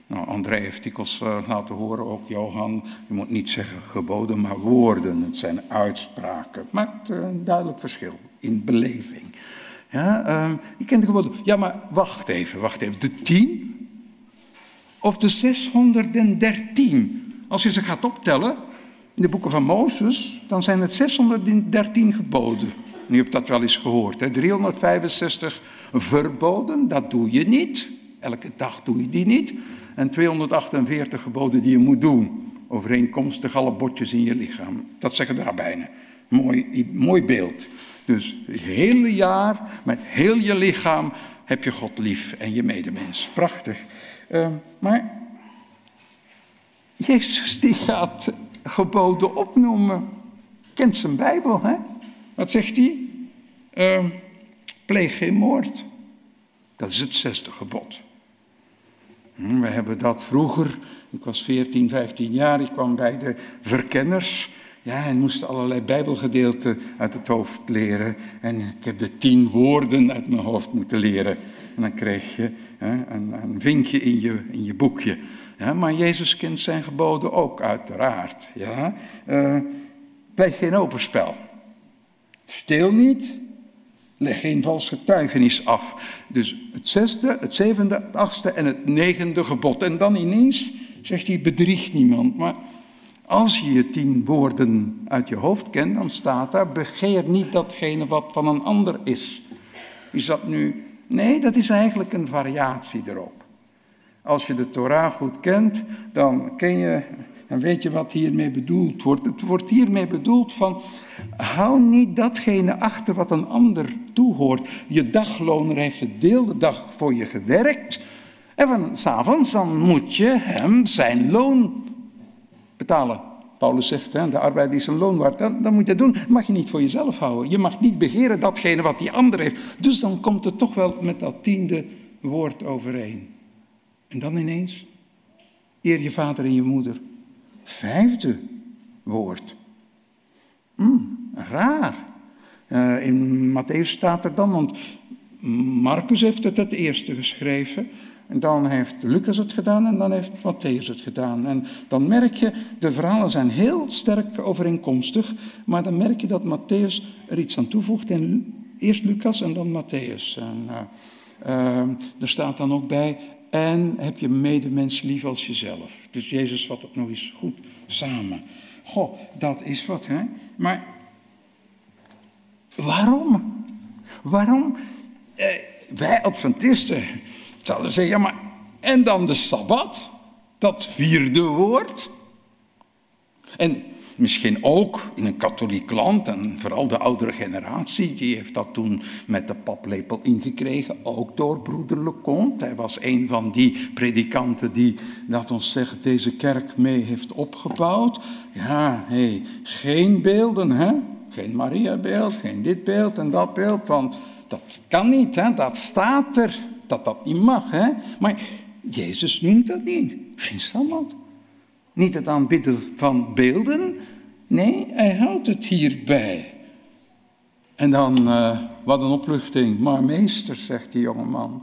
Speaker 6: Nou, André heeft dikwijls uh, laten horen, ook Johan, je moet niet zeggen geboden, maar woorden. Het zijn uitspraken. Maakt uh, een duidelijk verschil in beleving. Ja, je kent de geboden. Ja, maar wacht even, wacht even. De tien? of de 613. Als je ze gaat optellen in de boeken van Mozes, dan zijn het 613 geboden. Nu hebt dat wel eens gehoord. Hè? 365 verboden, dat doe je niet. Elke dag doe je die niet. En 248 geboden die je moet doen. Overeenkomstig alle botjes in je lichaam. Dat zeggen de rabbijnen. Mooi, mooi beeld. Dus het hele jaar met heel je lichaam heb je God lief en je medemens. Prachtig. Uh, maar Jezus die gaat geboden opnoemen. Kent zijn Bijbel, hè? Wat zegt hij? Uh, pleeg geen moord. Dat is het zesde gebod. Hm, we hebben dat vroeger, ik was 14, 15 jaar, ik kwam bij de verkenners. Ja, en moest allerlei bijbelgedeelten uit het hoofd leren. En ik heb de tien woorden uit mijn hoofd moeten leren. En dan kreeg je hè, een, vinkje in je, in je boekje. Maar Jezus kent zijn geboden ook, uiteraard. Ja? Uh, pleeg geen overspel. Stil niet. Leg geen vals getuigenis af. Dus het zesde, het zevende, het achtste en het negende gebod. En dan ineens zegt hij, bedrieg niemand. Maar als je je tien woorden uit je hoofd kent, dan staat daar, begeer niet datgene wat van een ander is. Is dat nu Nee, dat is eigenlijk een variatie erop. Als je de Torah goed kent, dan ken je en weet je wat hiermee bedoeld wordt? Het wordt hiermee bedoeld van, hou niet datgene achter wat een ander toehoort. Je dagloner heeft een deel de dag voor je gewerkt. En van s'avonds dan moet je hem zijn loon betalen. Paulus zegt, hè, de arbeid is een loon waard. Dan, dan moet je dat doen. Dat mag je niet voor jezelf houden. Je mag niet begeren datgene wat die ander heeft. Dus dan komt het toch wel met dat tiende woord overeen. En dan ineens, eer je vader en je moeder. Vijfde woord. Hmm, raar. Uh, in Matthäus staat er dan, want Marcus heeft het het eerste geschreven. En dan heeft Lucas het gedaan en dan heeft Matthäus het gedaan. En dan merk je, de verhalen zijn heel sterk overeenkomstig, maar dan merk je dat Matthäus er iets aan toevoegt. En eerst Lucas en dan Matthäus. En, uh, er staat dan ook bij, en heb je medemens lief als jezelf. Dus Jezus vat het nog eens goed samen. Goh, dat is wat, hè? Maar waarom? Waarom? Eh, wij Adventisten zouden zeggen, ja, maar en dan de Sabbat? Dat vierde woord? En Misschien ook in een katholiek land en vooral de oudere generatie, die heeft dat toen met de paplepel ingekregen, ook door broeder Leconte. Hij was een van die predikanten die, dat ons zegt, deze kerk mee heeft opgebouwd. Ja, hey, geen beelden, hè? Geen Mariabeeld, geen dit beeld en dat beeld. Van, dat kan niet, hè? dat staat er, dat dat niet mag. Hè? Maar Jezus noemt dat niet. Geen sabbat. Niet het aanbidden van beelden. Nee, hij houdt het hierbij. En dan, uh, wat een opluchting. Maar meester, zegt die jongeman,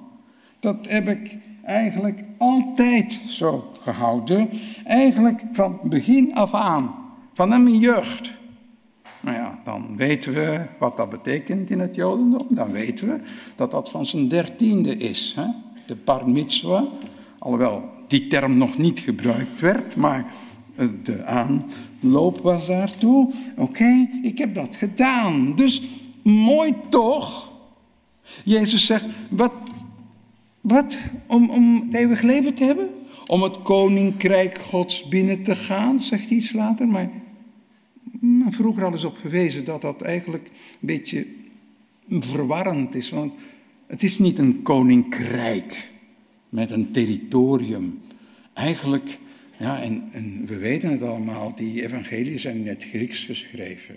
Speaker 6: dat heb ik eigenlijk altijd zo gehouden. Eigenlijk van begin af aan, van mijn jeugd. Nou ja, dan weten we wat dat betekent in het Jodendom. Dan weten we dat dat van zijn dertiende is. Hè? De bar mitzwa. Alhoewel die term nog niet gebruikt werd, maar de aanloop was daartoe. Oké, ik heb dat gedaan. Dus mooi toch? Jezus zegt, wat, wat om, om het eeuwig leven te hebben? Om het koninkrijk gods binnen te gaan, zegt hij iets later. Maar, maar vroeger al eens op gewezen dat dat eigenlijk een beetje verwarrend is. Want het is niet een koninkrijk met een territorium. Eigenlijk, ja, en, en we weten het allemaal, die evangelieën zijn in het Grieks geschreven.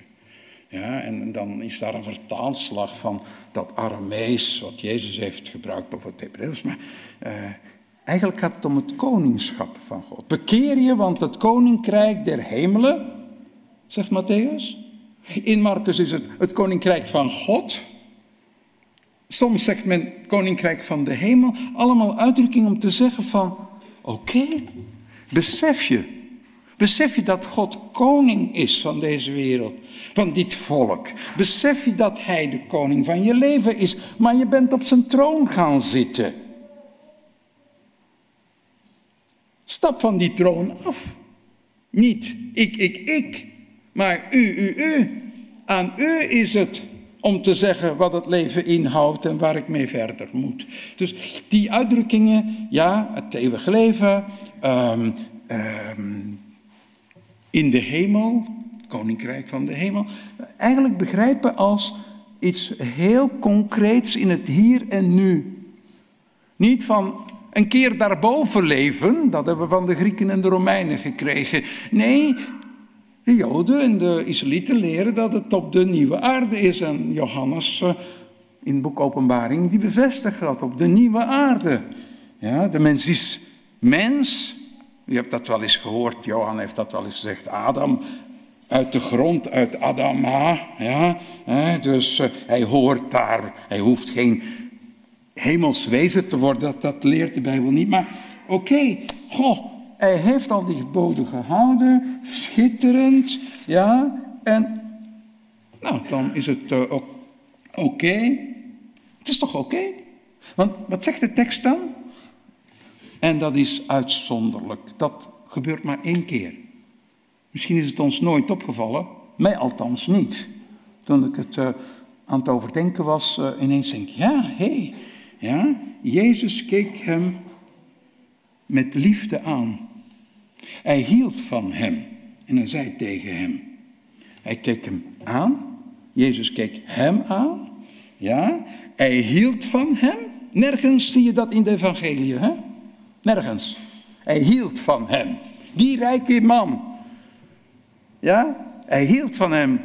Speaker 6: Ja, en dan is daar een vertaalslag van dat Aramees, wat Jezus heeft gebruikt, of het. Maar uh, eigenlijk gaat het om het koningschap van God. Bekeer je, want het koninkrijk der hemelen, zegt Matthäus. In Marcus is het het koninkrijk van God. Soms zegt men koninkrijk van de hemel. Allemaal uitdrukking om te zeggen van, oké, besef je. Besef je dat God koning is van deze wereld, van dit volk. Besef je dat Hij de koning van je leven is, maar je bent op zijn troon gaan zitten. Stap van die troon af. Niet ik, ik, ik, maar u, u, u. Aan u is het om te zeggen wat het leven inhoudt en waar ik mee verder moet. Dus die uitdrukkingen, ja, het eeuwige leven, um, um, in de hemel, koninkrijk van de hemel, eigenlijk begrijpen als iets heel concreets in het hier en nu. Niet van een keer daarboven leven, dat hebben we van de Grieken en de Romeinen gekregen. Nee, de Joden en de Israëlieten leren dat het op de nieuwe aarde is. En Johannes eh, in het boek Openbaring, die bevestigt dat op de nieuwe aarde. Ja, de mens is mens. Je hebt dat wel eens gehoord, Johan heeft dat wel eens gezegd. Adam uit de grond, uit Adama. Ja, dus eh, hij hoort daar, hij hoeft geen hemelswezen te worden, dat, dat leert de Bijbel niet. Maar oké, goh, hij heeft al die geboden gehouden, schitterend, ja. En nou, dan is het uh, oké. Het is toch oké? Want wat zegt de tekst dan? En dat is uitzonderlijk. Dat gebeurt maar één keer. Misschien is het ons nooit opgevallen, mij althans niet. Toen ik het uh, aan het overdenken was, uh, ineens denk ik, ja, hé, hey, Ja? Jezus keek hem met liefde aan. Hij hield van hem en hij zei tegen hem. Hij keek hem aan. Jezus keek hem aan. Ja? Hij hield van hem. Nergens zie je dat in de evangelie. Hè? Nergens. Hij hield van hem. Die rijke man. Ja? Hij hield van hem.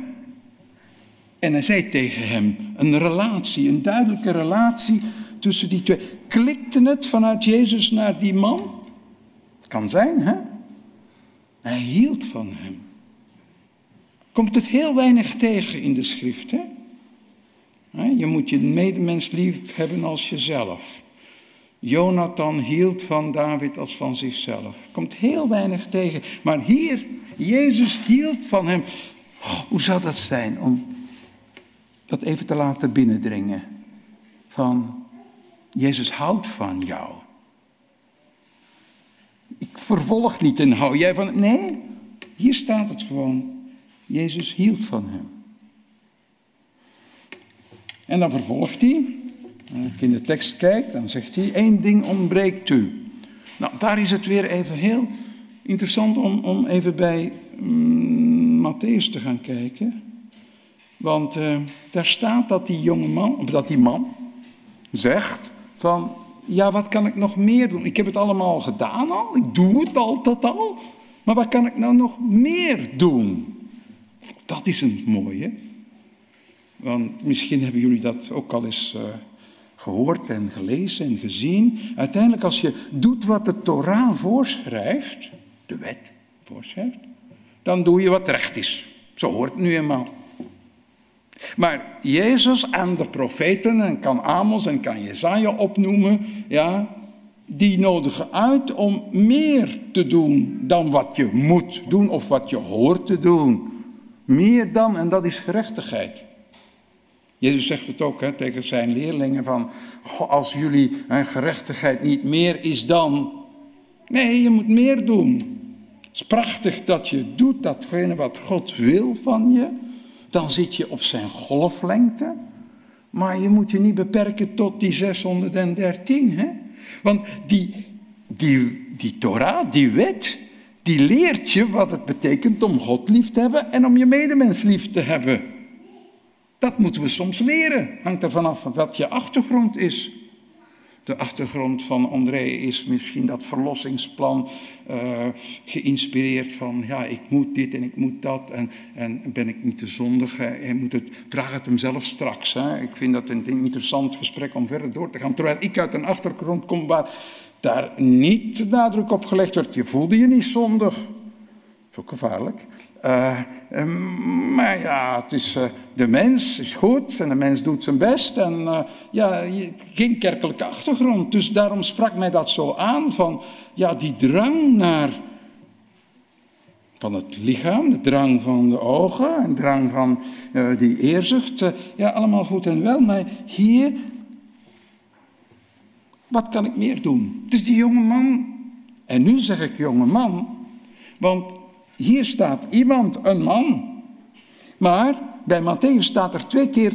Speaker 6: En hij zei tegen hem, een relatie, een duidelijke relatie tussen die twee. Klikte het vanuit Jezus naar die man? Kan zijn, hè? Hij hield van hem. Komt het heel weinig tegen in de schrift, hè? Je moet je medemens lief hebben als jezelf. Jonathan hield van David als van zichzelf. Komt heel weinig tegen. Maar hier, Jezus hield van hem. Hoe zou dat zijn om dat even te laten binnendringen? Van, Jezus houdt van jou. Ik vervolg niet en hou jij van. Nee, hier staat het gewoon. Jezus hield van hem. En dan vervolgt hij. Als ik in de tekst kijk, dan zegt hij: één ding ontbreekt u. Nou, daar is het weer even heel interessant om, om even bij mm, Matthäus te gaan kijken. Want uh, daar staat dat die jonge man, of dat die man, zegt van, ja, wat kan ik nog meer doen? Ik heb het allemaal gedaan al, ik doe het altijd al, maar wat kan ik nou nog meer doen? Dat is een mooie. Want misschien hebben jullie dat ook al eens uh, gehoord en gelezen en gezien. Uiteindelijk als je doet wat de Torah voorschrijft, de wet voorschrijft, dan doe je wat recht is. Zo hoort het nu eenmaal. Maar Jezus en de profeten, en kan Amos en kan Jezaja opnoemen, ja, die nodigen uit om meer te doen dan wat je moet doen of wat je hoort te doen. Meer dan, en dat is gerechtigheid. Jezus zegt het ook hè, tegen zijn leerlingen van, als jullie een gerechtigheid niet meer is dan, nee, je moet meer doen. Het is prachtig dat je doet datgene wat God wil van je. Dan zit je op zijn golflengte. Maar je moet je niet beperken tot die 613. Hè? Want die, die, die Torah, die wet, die leert je wat het betekent om God lief te hebben en om je medemens lief te hebben. Dat moeten we soms leren. Hangt er vanaf wat je achtergrond is. De achtergrond van André is misschien dat verlossingsplan uh, geïnspireerd van, ja, ik moet dit en ik moet dat en, en ben ik niet te zondig. Hij moet het, vraag het hem zelf straks. Hè. Ik vind dat een interessant gesprek om verder door te gaan. Terwijl ik uit een achtergrond kom waar daar niet nadruk op gelegd wordt. Je voelde je niet zondig. Ook gevaarlijk. Uh, maar ja, het is, uh, de mens is goed en de mens doet zijn best. En ja, geen kerkelijke achtergrond. Dus daarom sprak mij dat zo aan van ja, die drang naar van het lichaam, de drang van de ogen, en drang van die eerzucht. ja, allemaal goed en wel. Maar hier, wat kan ik meer doen? Dus die jonge man, en nu zeg ik jonge man, want hier staat iemand, een man. Maar bij Matthäus staat er twee keer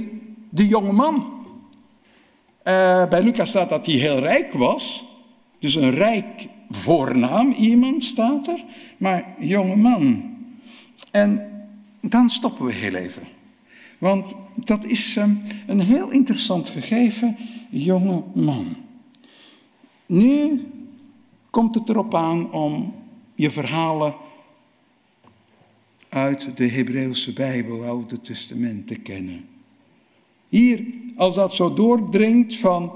Speaker 6: de jonge man. Uh, bij Lucas staat dat hij heel rijk was. Dus een rijk voornaam iemand staat er. Maar jonge man. En dan stoppen we heel even. Want dat is um, een heel interessant gegeven, jonge man. Nu komt het erop aan om je verhalen uit de Hebreeuwse Bijbel, Oude Testament te kennen. Hier, als dat zo doordringt van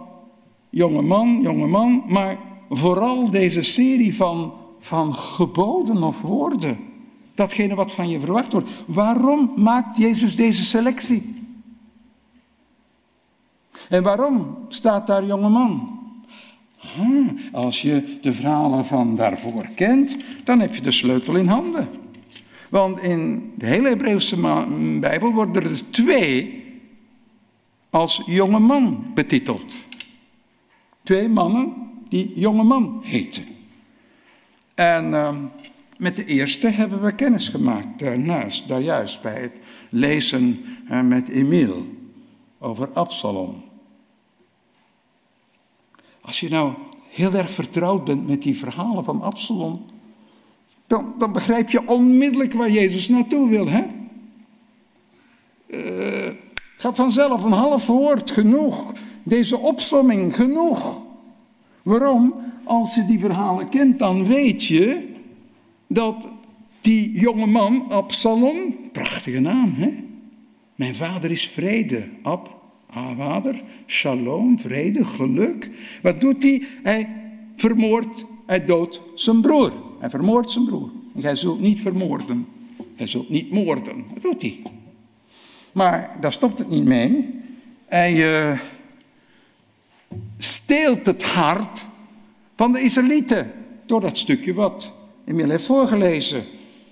Speaker 6: jonge man, jonge man, maar vooral deze serie van, van geboden of woorden. Datgene wat van je verwacht wordt. Waarom maakt Jezus deze selectie? En waarom staat daar jonge man? Ah, als je de verhalen van daarvoor kent, dan heb je de sleutel in handen. Want in de hele Hebreeuwse Bijbel worden er dus twee als jonge man betiteld. Twee mannen die jonge man heten. En uh, met de eerste hebben we kennis gemaakt daarnaast, daar juist bij het lezen uh, met Emiel over Absalom. Als je nou heel erg vertrouwd bent met die verhalen van Absalom, dan, dan begrijp je onmiddellijk waar Jezus naartoe wil. Hè? Uh, gaat vanzelf een half woord genoeg. Deze opsomming genoeg. Waarom? Als je die verhalen kent, dan weet je dat die jonge man, Absalom, prachtige naam, hè? Mijn vader is vrede. Ab, vader, shalom, vrede, geluk. Wat doet hij? Hij vermoordt, hij doodt zijn broer. Hij vermoordt zijn broer. Jij zult niet vermoorden. Hij zult niet moorden. Dat doet hij. Maar daar stopt het niet mee. Hij uh, steelt het hart van de Israëlieten. Door dat stukje wat Emil heeft voorgelezen.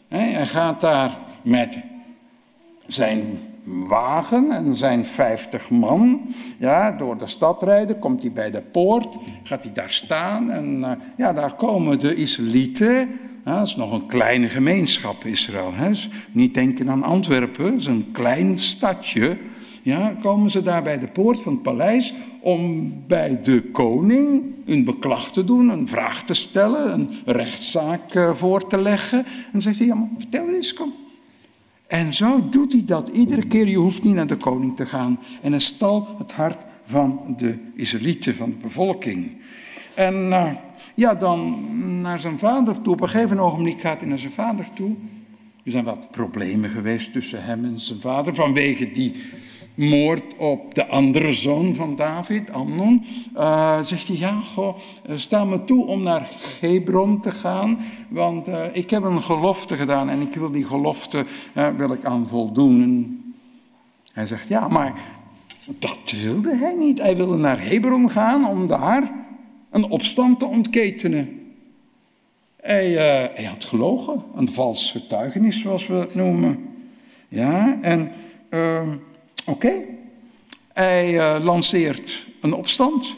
Speaker 6: Hij gaat daar met zijn wagen en zijn vijftig man ja, door de stad rijden. Komt hij bij de poort, gaat hij daar staan en uh, ja, daar komen de Israëlieten. Ja, dat is nog een kleine gemeenschap Israël. Hè. niet denken aan Antwerpen, dat is een klein stadje. Ja, komen ze daar bij de poort van het paleis om bij de koning een beklag te doen, een vraag te stellen, een rechtszaak eh, voor te leggen. En dan zegt hij, ja, vertel eens, kom. En zo doet hij dat iedere keer. Je hoeft niet naar de koning te gaan. En hij stal het hart van de Israëlieten, van de bevolking. En uh, ja, dan naar zijn vader toe. Op een gegeven ogenblik gaat hij naar zijn vader toe. Er zijn wat problemen geweest tussen hem en zijn vader vanwege die moord op de andere zoon van David, Amnon, uh, zegt hij, ja, goh, eh, sta me toe om naar Hebron te gaan, want ik heb een gelofte gedaan en ik wil die gelofte, wil ik aan voldoen. En hij zegt, ja, maar dat wilde hij niet. Hij wilde naar Hebron gaan om daar een opstand te ontketenen. Hij, hij had gelogen, een vals getuigenis, zoals we het noemen. Ja, en... Uh, Oké. Hij uh, lanceert een opstand.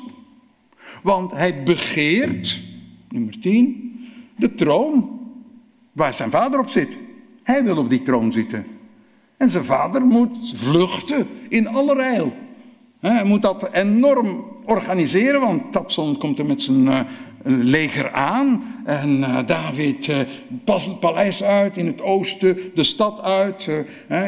Speaker 6: Want hij begeert, nummer 10, de troon waar zijn vader op zit. Hij wil op die troon zitten. En zijn vader moet vluchten in allerijl. Hij moet dat enorm organiseren, want Tabson komt er met zijn uh, leger aan. En uh, David uh, past het paleis uit in het oosten, de stad uit,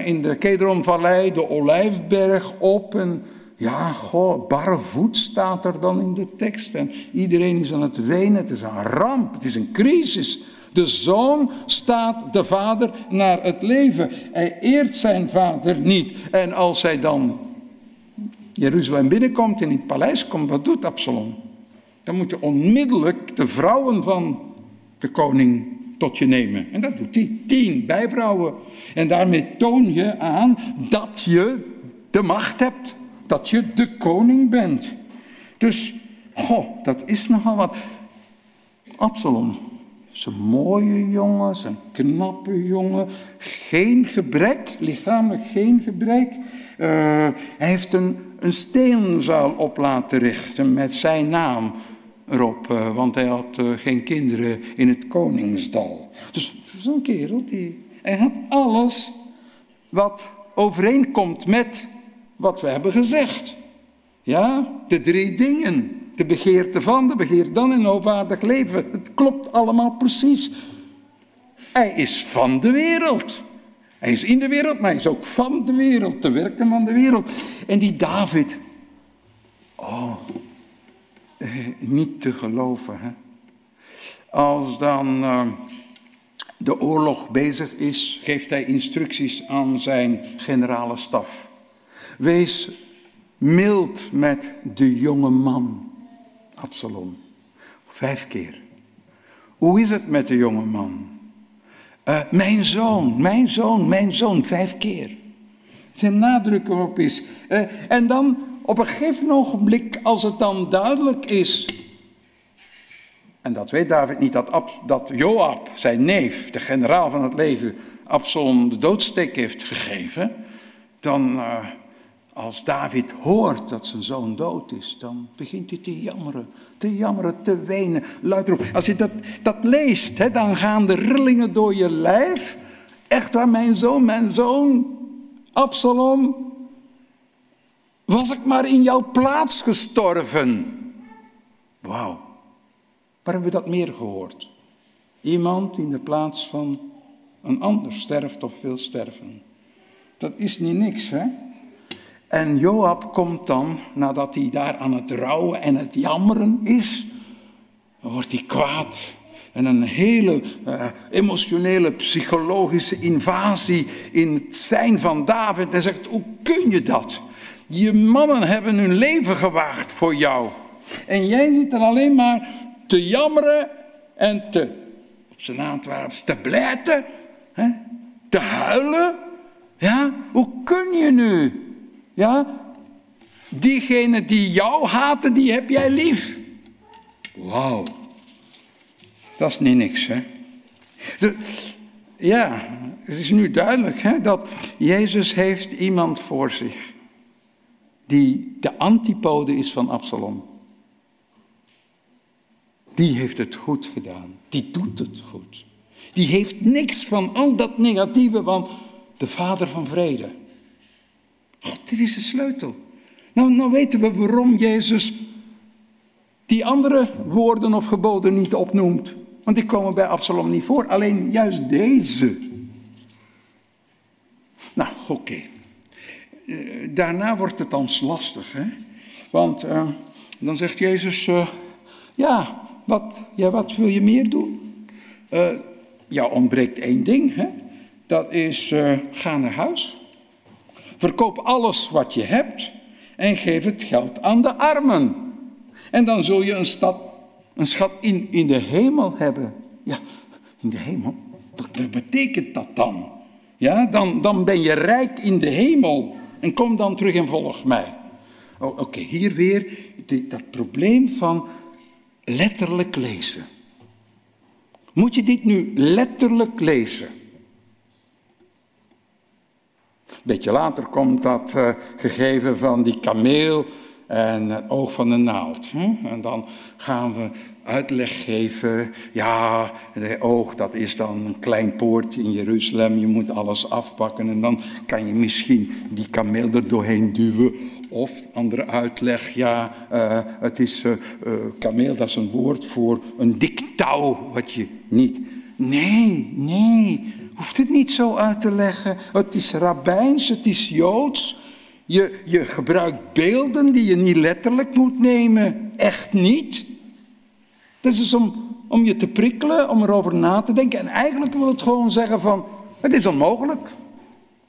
Speaker 6: in de Kedronvallei, de Olijfberg op. En ja, goh, barre staat er dan in de tekst. En iedereen is aan het wenen, het is een ramp, het is een crisis. De zoon staat de vader naar het leven. Hij eert zijn vader niet. En als hij dan Jeruzalem binnenkomt en in het paleis komt, wat doet Absalom? Dan moet je onmiddellijk de vrouwen van de koning tot je nemen. En dat doet hij. Tien bijvrouwen. En daarmee toon je aan dat je de macht hebt. Dat je de koning bent. Dus, goh, dat is nogal wat. Absalom is mooie jongen, is een knappe jongen. Geen gebrek, lichamelijk geen gebrek. Uh, hij heeft een een steenzaal op laten richten met zijn naam erop, eh, want hij had eh, geen kinderen in het koningsdal. Dus zo'n kerel, die, hij had alles wat overeenkomt met wat we hebben gezegd. Ja, de drie dingen. De begeerte van, de begeerte dan en hoogwaardig leven. Het klopt allemaal precies. Hij is van de wereld. Hij is in de wereld, maar hij is ook van de wereld, te werken van de wereld. En die David, oh, eh, niet te geloven. Hè? Als dan uh, de oorlog bezig is, geeft hij instructies aan zijn generale staf. Wees mild met de jonge man, Absalom. Vijf keer. Hoe is het met de jonge man? Uh, mijn zoon, mijn zoon, mijn zoon, vijf keer. Zijn nadruk erop is. Uh, en dan op een gegeven ogenblik, als het dan duidelijk is. En dat weet David niet, dat, dat Joab, zijn neef, de generaal van het leger, Absalom de doodsteek heeft gegeven. Dan, uh, als David hoort dat zijn zoon dood is, dan begint hij te jammeren, te jammeren, te wenen, luid erop. Als je dat, dat leest, hè, dan gaan de rillingen door je lijf. Echt waar, mijn zoon, mijn zoon, Absalom, was ik maar in jouw plaats gestorven. Wauw. Waar hebben we dat meer gehoord? Iemand in de plaats van een ander sterft of wil sterven. Dat is niet niks, hè? En Joab komt dan, nadat hij daar aan het rouwen en het jammeren is, wordt hij kwaad. En een hele uh, emotionele, psychologische invasie in het zijn van David. En zegt, hoe kun je dat? Je mannen hebben hun leven gewaagd voor jou. En jij zit er alleen maar te jammeren en te, op zijn Antwerps, te blijten, hè? te huilen. Ja, hoe kun je nu? Ja, diegene die jou haten, die heb jij lief. Wauw. Dat is niet niks, hè. De, ja, het is nu duidelijk hè, dat Jezus heeft iemand voor zich die de antipode is van Absalom. Die heeft het goed gedaan. Die doet het goed. Die heeft niks van al dat negatieve, want de vader van vrede. God, dit is de sleutel. Nou, nou weten we waarom Jezus die andere woorden of geboden niet opnoemt. Want die komen bij Absalom niet voor, alleen juist deze. Nou, oké. Eh, daarna wordt het dan lastig, hè? Want uh, dan zegt Jezus, uh, ja, wat, ja, wat wil je meer doen? ja, ontbreekt één ding, hè? Dat is, ga naar huis. Verkoop alles wat je hebt en geef het geld aan de armen. En dan zul je een, stad, een schat in, in de hemel hebben. Ja, in de hemel. Wat betekent dat dan? Ja, dan, dan ben je rijk in de hemel. En kom dan terug en volg mij. Oh, Oké, hier weer dat probleem van letterlijk lezen. Moet je dit nu letterlijk lezen? Beetje later komt dat uh, gegeven van die kameel en het oog van de naald. Hm? En dan gaan we uitleg geven. Ja, het oog, dat is dan een klein poortje in Jeruzalem. Je moet alles afpakken en dan kan je misschien die kameel er doorheen duwen. Of andere uitleg, ja, uh, het is uh, kameel, dat is een woord voor een dik touw, wat je niet. Nee, nee, hoeft het niet zo uit te leggen. Het is rabbijns, het is joods. Je, je gebruikt beelden die je niet letterlijk moet nemen. Echt niet. Dat is om, om je te prikkelen, om erover na te denken. En eigenlijk wil het gewoon zeggen van, het is onmogelijk.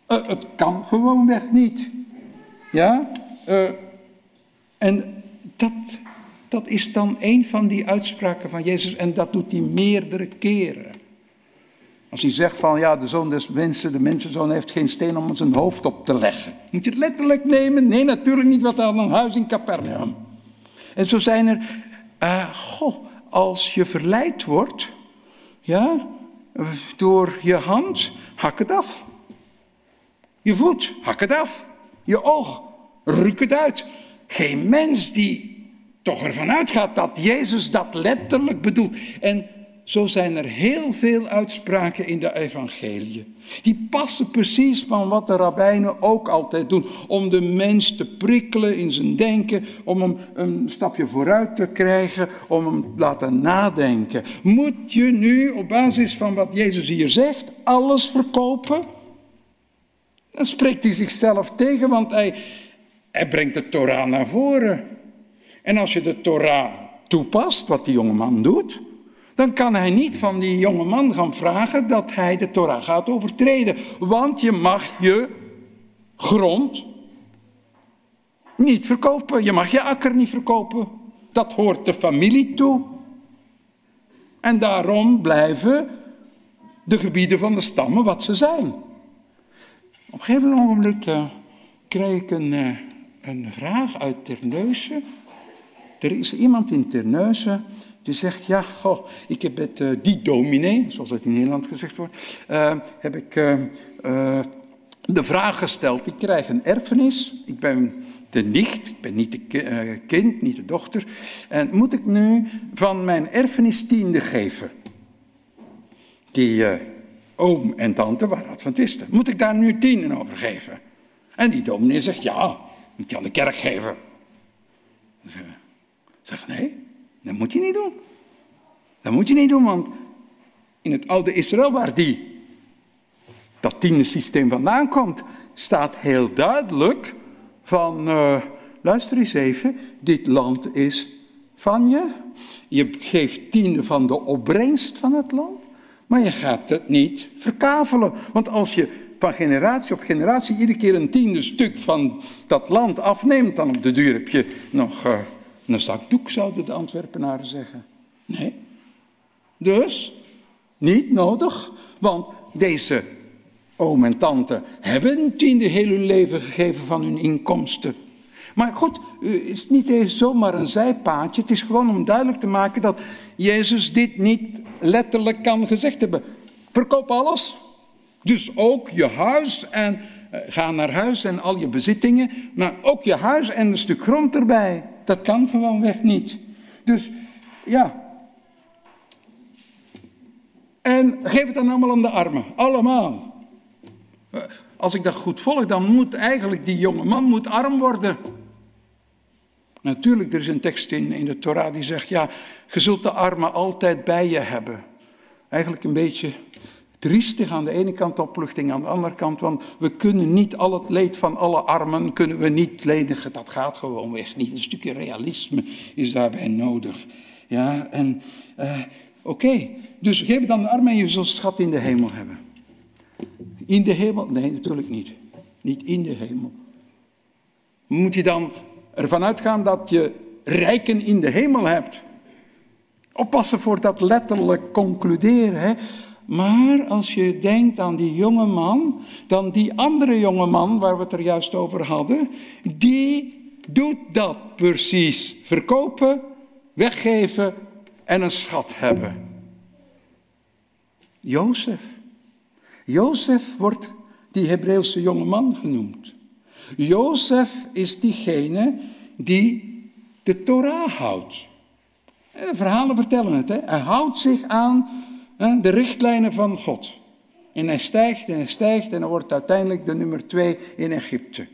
Speaker 6: Uh, het kan gewoonweg niet. Ja? Uh, en dat, dat is dan een van die uitspraken van Jezus. En dat doet hij meerdere keren. Als hij zegt van ja, de zoon des mensen, de mensenzoon heeft geen steen om zijn hoofd op te leggen. Moet je het letterlijk nemen? Nee, natuurlijk niet, wat aan een huis in Capernaum. En zo zijn er, uh, goh, als je verleid wordt, ja, door je hand, hak het af. Je voet, hak het af. Je oog, ruk het uit. Geen mens die toch ervan uitgaat dat Jezus dat letterlijk bedoelt. En zo zijn er heel veel uitspraken in de evangelie. Die passen precies van wat de rabbijnen ook altijd doen. Om de mens te prikkelen in zijn denken. Om hem een stapje vooruit te krijgen. Om hem te laten nadenken. Moet je nu op basis van wat Jezus hier zegt alles verkopen? Dan spreekt hij zichzelf tegen, want hij, hij brengt de Torah naar voren. En als je de Torah toepast, wat die jonge man doet dan kan hij niet van die jonge man gaan vragen dat hij de Torah gaat overtreden. Want je mag je grond niet verkopen. Je mag je akker niet verkopen. Dat hoort de familie toe. En daarom blijven de gebieden van de stammen wat ze zijn. Op een gegeven ogenblik uh, krijg ik een, uh, een vraag uit Terneuzen. Er is iemand in Terneuzen die zegt, ja, goh, ik heb het, uh, die dominee, zoals het in Nederland gezegd wordt, uh, heb ik uh, de vraag gesteld, ik krijg een erfenis, ik ben de nicht, ik ben niet de kind, niet de dochter, en moet ik nu van mijn erfenis tiende geven? Die oom en tante waren adventisten. Moet ik daar nu tienen over geven? En die dominee zegt, ja, moet je aan de kerk geven. Zeg nee, Dat moet je niet doen. Dat moet je niet doen, want in het oude Israël, waar die, dat tiende systeem vandaan komt, staat heel duidelijk van, uh, luister eens even, dit land is van je. Je geeft tiende van de opbrengst van het land, maar je gaat het niet verkavelen. Want als je van generatie op generatie iedere keer een tiende stuk van dat land afneemt, dan op de duur heb je nog uh, een zakdoek, zouden de Antwerpenaren zeggen. Nee. Dus, niet nodig, want deze oom en tante hebben een tiende heel leven gegeven van hun inkomsten. Maar goed, het is niet zomaar een zijpaadje. Het is gewoon om duidelijk te maken dat Jezus dit niet letterlijk kan gezegd hebben. Verkoop alles. Dus ook je huis en ga naar huis en al je bezittingen. Maar ook je huis en een stuk grond erbij. Dat kan gewoon weg niet. Dus ja. En geef het dan allemaal aan de armen. Allemaal. Eh, als ik dat goed volg, dan moet eigenlijk die jonge man moet arm worden. Natuurlijk, er is een tekst in, in de Torah die zegt, ja, je zult de armen altijd bij je hebben. Eigenlijk een beetje triestig aan de ene kant, opluchting aan de andere kant, want we kunnen niet al het leed van alle armen, kunnen we niet lenigen, dat gaat gewoon weg niet. Een stukje realisme is daarbij nodig. Ja, en uh, oké, dus geef dan de armen en je zult schat in de hemel hebben. In de hemel? Nee, natuurlijk niet. Niet in de hemel. Moet je dan ervan uitgaan dat je rijken in de hemel hebt? Oppassen voor dat letterlijk concluderen. Hè? Maar als je denkt aan die jonge man, dan die andere jonge man waar we het er juist over hadden, die doet dat precies. Verkopen, weggeven en een schat hebben. Jozef. Jozef wordt die Hebreeuwse jonge man genoemd. Jozef is diegene die de Torah houdt. De verhalen vertellen het. Hè? Hij houdt zich aan de richtlijnen van God. En hij stijgt en hij stijgt en hij wordt uiteindelijk de nummer twee in Egypte.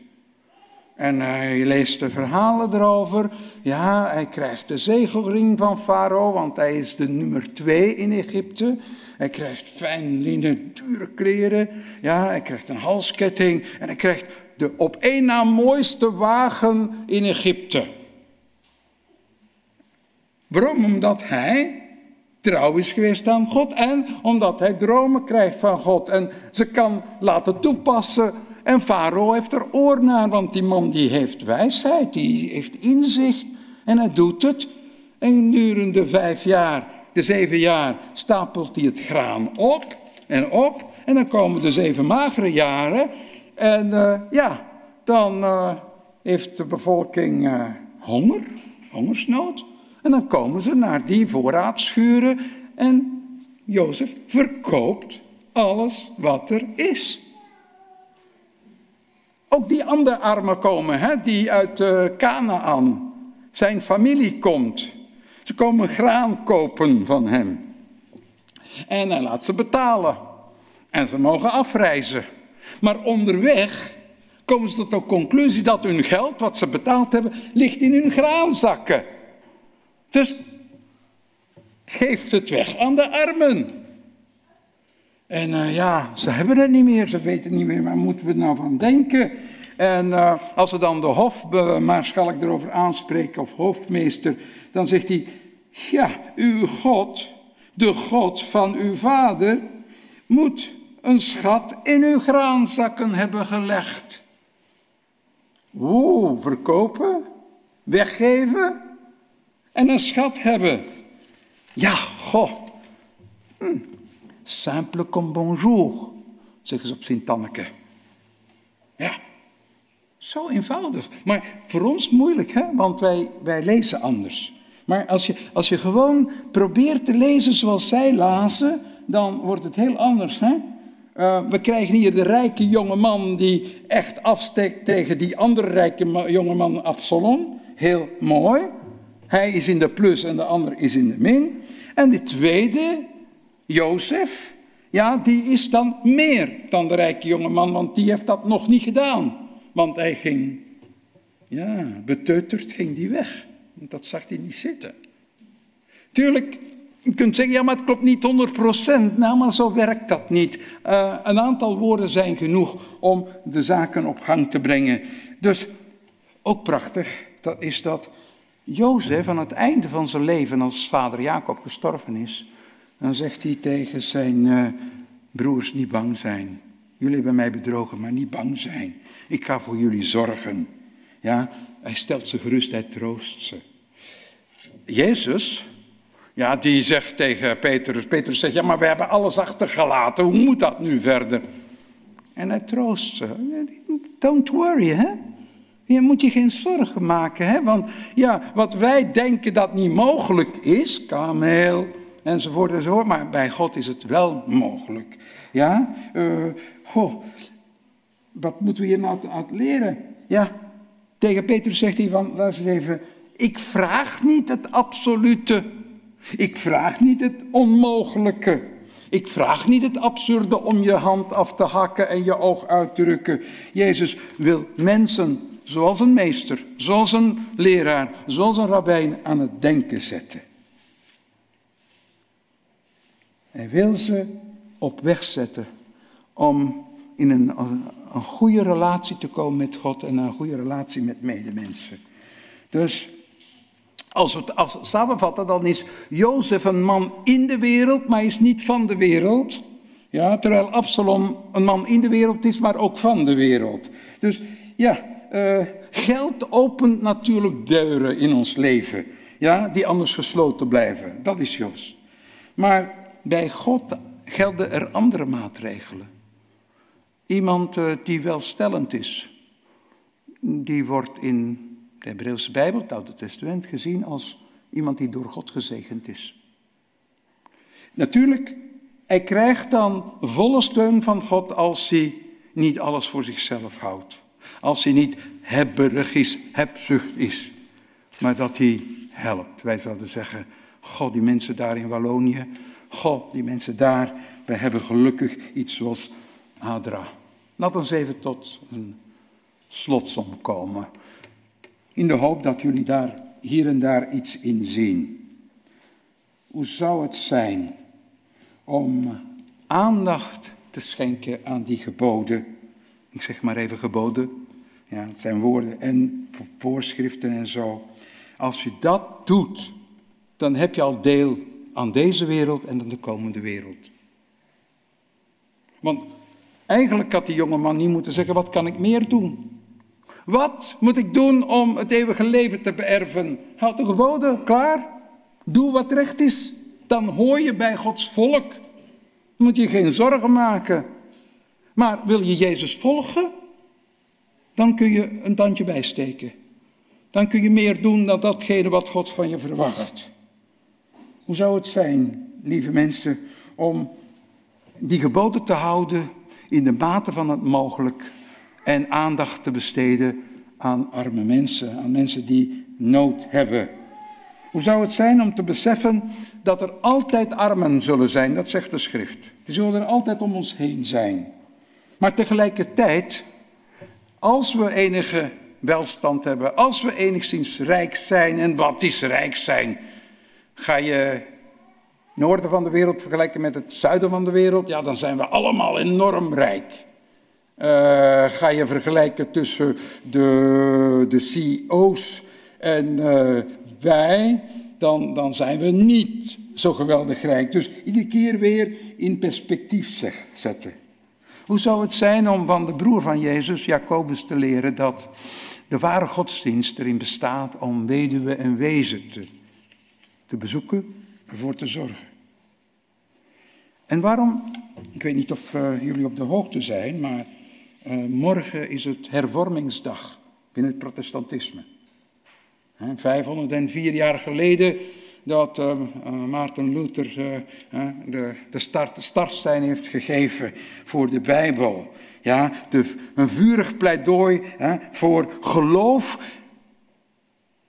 Speaker 6: En hij leest de verhalen erover. Ja, hij krijgt de zegelring van Farao, want hij is de nummer twee in Egypte. Hij krijgt fijn linnen, dure kleren. Ja, hij krijgt een halsketting. En hij krijgt de op één na mooiste wagen in Egypte. Waarom? Omdat hij trouw is geweest aan God en omdat hij dromen krijgt van God en ze kan laten toepassen. En Farao heeft er oor naar, want die man die heeft wijsheid, die heeft inzicht en hij doet het. En durende vijf jaar, de zeven jaar, stapelt hij het graan op en op. En dan komen de zeven magere jaren. En uh, ja, dan uh, heeft de bevolking uh, honger, hongersnood. En dan komen ze naar die voorraadschuren en Jozef verkoopt alles wat er is. Ook die andere armen komen, hè, die uit uh, Canaan, zijn familie komt. Ze komen graan kopen van hem. En hij laat ze betalen. En ze mogen afreizen. Maar onderweg komen ze tot de conclusie dat hun geld, wat ze betaald hebben, ligt in hun graanzakken. Dus geeft het weg aan de armen. En uh, ja, ze hebben het niet meer, ze weten niet meer waar moeten we nou van denken. En uh, als ze dan de hofmaarschalk erover aanspreken, of hoofdmeester, dan zegt hij, ja, uw God, de God van uw vader, moet een schat in uw graanzakken hebben gelegd. Oeh, verkopen? Weggeven? En een schat hebben. Ja, goh. Hm. Simple comme bonjour, zeggen ze op Sint-Tanneke. Ja, zo eenvoudig. Maar voor ons moeilijk, hè? want wij, wij lezen anders. Maar als je, als je gewoon probeert te lezen zoals zij lazen, dan wordt het heel anders. Hè? Uh, we krijgen hier de rijke jonge man die echt afsteekt tegen die andere rijke jonge man Absalom. Heel mooi. Hij is in de plus en de ander is in de min. En de tweede, Jozef, ja, die is dan meer dan de rijke jongeman, want die heeft dat nog niet gedaan. Want hij ging, ja, beteuterd ging die weg. Want dat zag hij niet zitten. Tuurlijk, je kunt zeggen, ja, maar het klopt niet 100%. Nou, maar zo werkt dat niet. Uh, een aantal woorden zijn genoeg om de zaken op gang te brengen. Dus ook prachtig, dat is dat Jozef aan het einde van zijn leven, als vader Jacob gestorven is, dan zegt hij tegen zijn uh, broers, niet bang zijn. Jullie hebben mij bedrogen, maar niet bang zijn. Ik ga voor jullie zorgen. Ja, hij stelt ze gerust, hij troost ze. Jezus, ja, die zegt tegen Petrus, Petrus zegt, ja, maar we hebben alles achtergelaten, hoe moet dat nu verder? En hij troost ze. Don't worry, hè. Je moet je geen zorgen maken, hè? want ja, wat wij denken dat niet mogelijk is, kameel, enzovoort enzovoort, maar bij God is het wel mogelijk. Ja, uh, goh, wat moeten we hier nou uit leren? Ja, tegen Petrus zegt hij van, luister eens even, ik vraag niet het absolute. Ik vraag niet het onmogelijke. Ik vraag niet het absurde om je hand af te hakken en je oog uit te drukken. Jezus wil mensen zoals een meester, zoals een leraar, zoals een rabbijn aan het denken zetten. Hij wil ze op weg zetten om in een, een goede relatie te komen met God en een goede relatie met medemensen. Dus als we het als samenvatten, dan is Jozef een man in de wereld, maar is niet van de wereld. Ja, terwijl Absalom een man in de wereld is, maar ook van de wereld. Dus ja, uh, geld opent natuurlijk deuren in ons leven, ja, die anders gesloten blijven. Dat is Jos. Maar bij God gelden er andere maatregelen. Iemand uh, die welstellend is, die wordt in de Hebreeuwse Bijbel, het Oude Testament, gezien als iemand die door God gezegend is. Natuurlijk, hij krijgt dan volle steun van God als hij niet alles voor zichzelf houdt. Als hij niet hebberig is, hebzucht is, maar dat hij helpt. Wij zouden zeggen, God, die mensen daar in Wallonië, God, die mensen daar, wij hebben gelukkig iets zoals Adra. Laat ons even tot een slotsom komen. In de hoop dat jullie daar hier en daar iets in zien. Hoe zou het zijn om aandacht te schenken aan die geboden? Ik zeg maar even geboden. Ja, het zijn woorden en voorschriften en zo. Als je dat doet, dan heb je al deel aan deze wereld en aan de komende wereld. Want eigenlijk had die jonge man niet moeten zeggen, wat kan ik meer doen? Wat moet ik doen om het eeuwige leven te beërven? Houd de geboden, klaar. Doe wat recht is. Dan hoor je bij Gods volk. Moet je geen zorgen maken. Maar wil je Jezus volgen? Dan kun je een tandje bijsteken. Dan kun je meer doen dan datgene wat God van je verwacht. Hoe zou het zijn, lieve mensen, om die geboden te houden in de mate van het mogelijk en aandacht te besteden aan arme mensen, aan mensen die nood hebben. Hoe zou het zijn om te beseffen dat er altijd armen zullen zijn, dat zegt de schrift. Die zullen er altijd om ons heen zijn. Maar tegelijkertijd, als we enige welstand hebben, als we enigszins rijk zijn, en wat is rijk zijn? Ga je noorden van de wereld vergelijken met het zuiden van de wereld, ja, dan zijn we allemaal enorm rijk. Uh, ga je vergelijken tussen de, de CEO's en uh, wij, dan, dan zijn we niet zo geweldig rijk. Dus iedere keer weer in perspectief zetten. Hoe zou het zijn om van de broer van Jezus, Jacobus, te leren dat de ware godsdienst erin bestaat om weduwen en wezen te, te bezoeken, ervoor te zorgen? En waarom, ik weet niet of uh, jullie op de hoogte zijn, maar uh, morgen is het hervormingsdag binnen het protestantisme. He, 504 jaar geleden dat uh, Maarten Luther de, de, start, de startstein heeft gegeven voor de Bijbel. Ja, de, een vurig pleidooi voor geloof,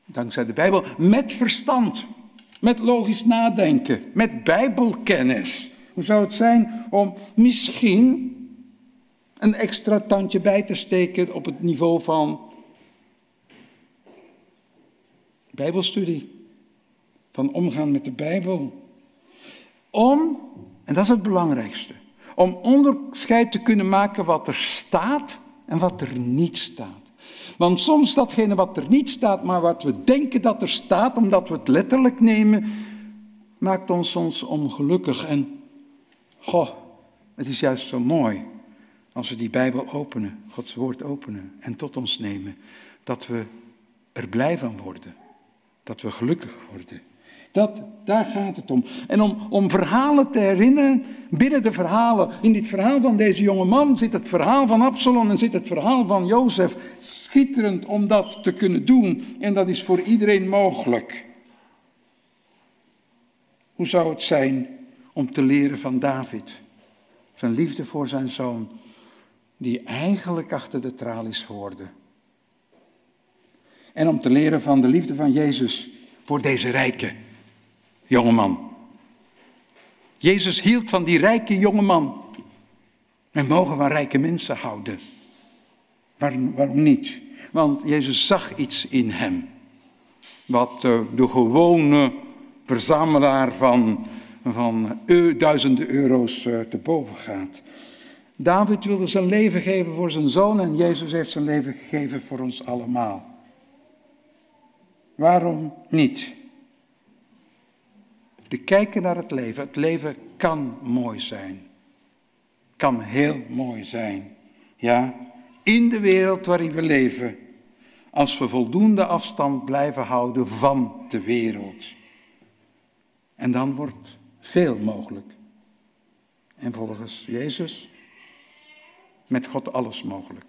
Speaker 6: dankzij de Bijbel, met verstand, met logisch nadenken, met Bijbelkennis. Hoe zou het zijn om misschien een extra tandje bij te steken op het niveau van Bijbelstudie? Van omgaan met de Bijbel. Om, en dat is het belangrijkste, om onderscheid te kunnen maken wat er staat en wat er niet staat. Want soms datgene wat er niet staat, maar wat we denken dat er staat, omdat we het letterlijk nemen, maakt ons soms ongelukkig. En, goh, het is juist zo mooi als we die Bijbel openen, Gods woord openen en tot ons nemen, dat we er blij van worden. Dat we gelukkig worden. Dat, daar gaat het om. En om, om verhalen te herinneren, binnen de verhalen, in dit verhaal van deze jonge man zit het verhaal van Absalom en zit het verhaal van Jozef. Schitterend om dat te kunnen doen en dat is voor iedereen mogelijk. Hoe zou het zijn om te leren van David? Zijn liefde voor zijn zoon, die eigenlijk achter de tralies hoorde. En om te leren van de liefde van Jezus voor deze rijke jongeman. Jezus hield van die rijke jongeman. En mogen van rijke mensen houden. Waarom, waarom niet? Want Jezus zag iets in hem. Wat uh, de gewone verzamelaar van, van uh, duizenden euro's uh, te boven gaat. David wilde zijn leven geven voor zijn zoon en Jezus heeft zijn leven gegeven voor ons allemaal. Waarom niet? De kijken naar het leven. Het leven kan mooi zijn. Kan heel mooi zijn. Ja, in de wereld waarin we leven. Als we voldoende afstand blijven houden van de wereld. En dan wordt veel mogelijk. En volgens Jezus met God alles mogelijk.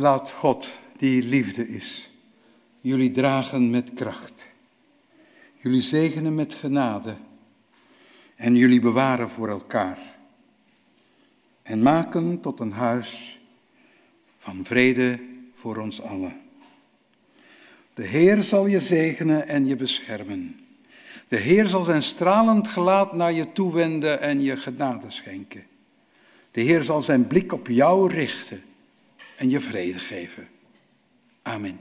Speaker 6: Laat God, die liefde is, jullie dragen met kracht. Jullie zegenen met genade en jullie bewaren voor elkaar. En maken tot een huis van vrede voor ons allen. De Heer zal je zegenen en je beschermen. De Heer zal zijn stralend gelaat naar je toewenden en je genade schenken. De Heer zal zijn blik op jou richten en je vrede geven. Amen.